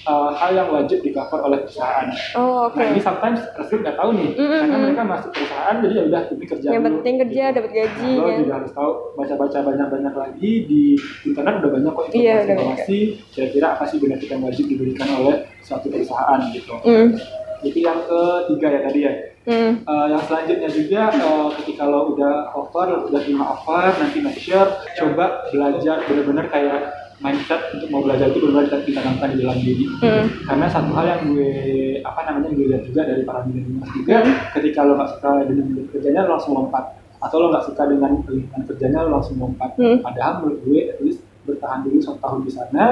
[SPEAKER 2] uh, hal yang wajib di cover oleh perusahaan
[SPEAKER 1] Oh, oke.
[SPEAKER 2] Nah ini sometimes recruit nggak tahu nih,
[SPEAKER 1] Mm-mm.
[SPEAKER 2] karena mereka masuk perusahaan jadi ya udah ini kerja
[SPEAKER 1] Yang
[SPEAKER 2] dulu.
[SPEAKER 1] penting kerja, dapat gaji,
[SPEAKER 2] Nah, lo
[SPEAKER 1] kan.
[SPEAKER 2] juga harus tahu baca-baca banyak-banyak lagi di internet udah banyak kok
[SPEAKER 1] Iya, udah
[SPEAKER 2] informasi kira-kira apa sih benefit yang wajib diberikan oleh suatu perusahaan gitu.
[SPEAKER 1] Hmm.
[SPEAKER 2] Itu yang ketiga ya tadi ya.
[SPEAKER 1] Hmm.
[SPEAKER 2] Eh, yang selanjutnya juga eh, ketika lo udah offer, udah terima offer, nanti make sure coba belajar benar-benar kayak mindset untuk mau belajar itu benar-benar ditanamkan di dalam diri
[SPEAKER 1] Hmm.
[SPEAKER 2] karena satu hal yang gue apa namanya gue lihat juga dari para milenial juga ketika lo nggak suka dengan kerjanya lo langsung lompat atau lo nggak suka dengan lingkungan kerjanya lo langsung lompat
[SPEAKER 1] Hmm.
[SPEAKER 2] padahal menurut gue at least bertahan dulu satu tahun di sana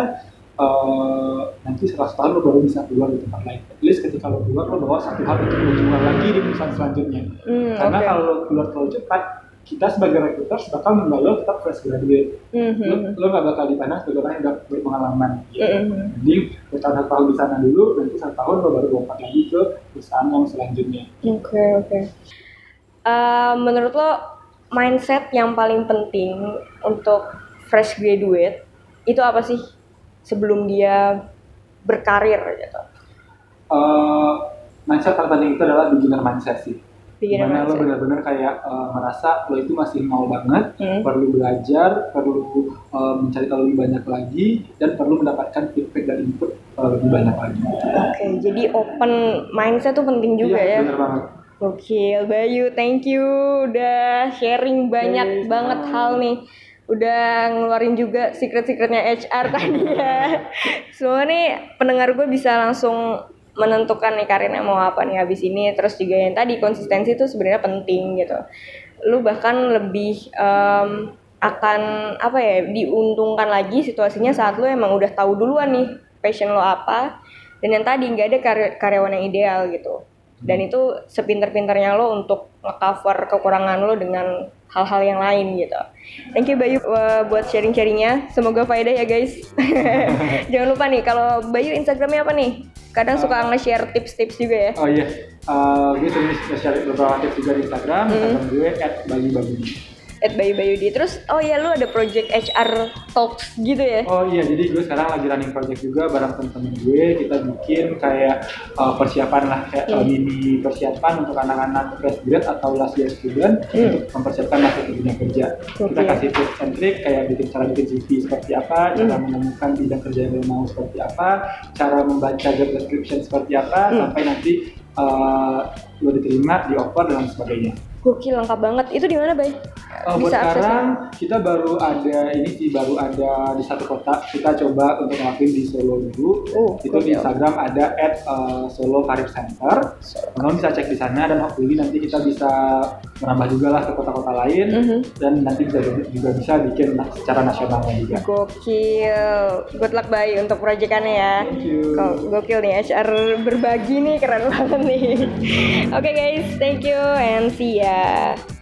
[SPEAKER 2] eh, nanti setelah setahun lo baru bisa keluar di tempat lain at least ketika lo keluar lo bawa satu hal untuk menjual lagi di perusahaan selanjutnya
[SPEAKER 1] Hmm,
[SPEAKER 2] karena
[SPEAKER 1] oke.
[SPEAKER 2] kalau lo keluar terlalu cepat kita sebagai recruiter bakal menilai lo tetap fresh graduate
[SPEAKER 1] Hmm, hmm,
[SPEAKER 2] lo, lo nggak bakal dipandang sebagai orang yang udah berpengalaman gitu.
[SPEAKER 1] Hmm, hmm.
[SPEAKER 2] Jadi bertahan satu tahun di sana dulu, nanti satu tahun lo baru lompat lagi ke perusahaan yang selanjutnya.
[SPEAKER 1] Oke oke. Eh, menurut lo mindset yang paling penting untuk fresh graduate itu apa sih sebelum dia berkarir gitu?
[SPEAKER 2] Eh, mindset paling penting itu adalah beginner mindset sih.
[SPEAKER 1] Beginner
[SPEAKER 2] Di mana lo
[SPEAKER 1] mindset.
[SPEAKER 2] benar-benar kayak eh, merasa lo itu masih nol banget,
[SPEAKER 1] Hmm.
[SPEAKER 2] perlu belajar, perlu eh, mencari tahu lebih banyak lagi, dan perlu mendapatkan feedback dan input eh, lebih banyak lagi.
[SPEAKER 1] Oke, jadi open mindset tuh penting juga
[SPEAKER 2] Iya,
[SPEAKER 1] ya.
[SPEAKER 2] bener banget.
[SPEAKER 1] Gokil, Bayu, thank you udah sharing banyak
[SPEAKER 2] Yes,
[SPEAKER 1] banget hal nih. Udah ngeluarin juga secret-secretnya HR tadi ya. Semua nih pendengar gue bisa langsung menentukan nih karirnya mau apa nih habis ini. Terus juga yang tadi konsistensi itu sebenarnya penting gitu. Lu bahkan lebih em, akan apa ya diuntungkan lagi situasinya saat lu emang udah tahu duluan nih passion lo apa dan yang tadi nggak ada karya- karyawan yang ideal gitu dan itu sepinter-pinternya lo untuk nge-cover kekurangan lo dengan hal-hal yang lain gitu. Thank you Bayu uh, buat sharing-sharingnya. Semoga faedah ya guys. Jangan lupa nih kalau Bayu Instagramnya apa nih? Kadang suka nge-share tips-tips juga ya.
[SPEAKER 2] Oh iya, Eh, gue sering share beberapa tips juga di Instagram,
[SPEAKER 1] Hmm.
[SPEAKER 2] Instagram gue @bayu
[SPEAKER 1] At Bayu Bayudi. Terus oh ya lu ada project HR Talks gitu ya?
[SPEAKER 2] Oh iya, jadi gue sekarang lagi running project juga bareng temen-temen gue. Kita bikin kayak uh, persiapan lah, kayak uh,
[SPEAKER 1] Hmm.
[SPEAKER 2] mini persiapan untuk anak-anak fresh grad atau last year student
[SPEAKER 1] Hmm.
[SPEAKER 2] untuk mempersiapkan masuk ke dunia kerja. Kita
[SPEAKER 1] Oke.
[SPEAKER 2] kasih tips and trick kayak bikin cara bikin CV seperti apa, cara
[SPEAKER 1] Hmm.
[SPEAKER 2] menemukan bidang kerja yang mau seperti apa, cara membaca job description seperti apa,
[SPEAKER 1] Hmm.
[SPEAKER 2] sampai nanti uh, lo diterima, di offer dan sebagainya.
[SPEAKER 1] Gokil lengkap banget. Itu di mana, Bay?
[SPEAKER 2] Oh,
[SPEAKER 1] Bisa aksesnya?
[SPEAKER 2] sekarang kita baru ada ini sih baru ada di satu kota kita coba untuk ngelakuin di Solo dulu
[SPEAKER 1] Oh,
[SPEAKER 2] itu di. Instagram ada at uh, Solo Career Center teman bisa cek di sana dan hopefully nanti kita bisa menambah juga lah ke kota-kota lain
[SPEAKER 1] Mhm.
[SPEAKER 2] dan nanti bisa juga bisa bikin secara nasionalnya juga
[SPEAKER 1] Gokil. Good luck Bayu untuk proyekannya ya.
[SPEAKER 2] Thank you.
[SPEAKER 1] Gokil nih HR berbagi nih keren banget nih. Oke guys, thank you and see ya. Yeah.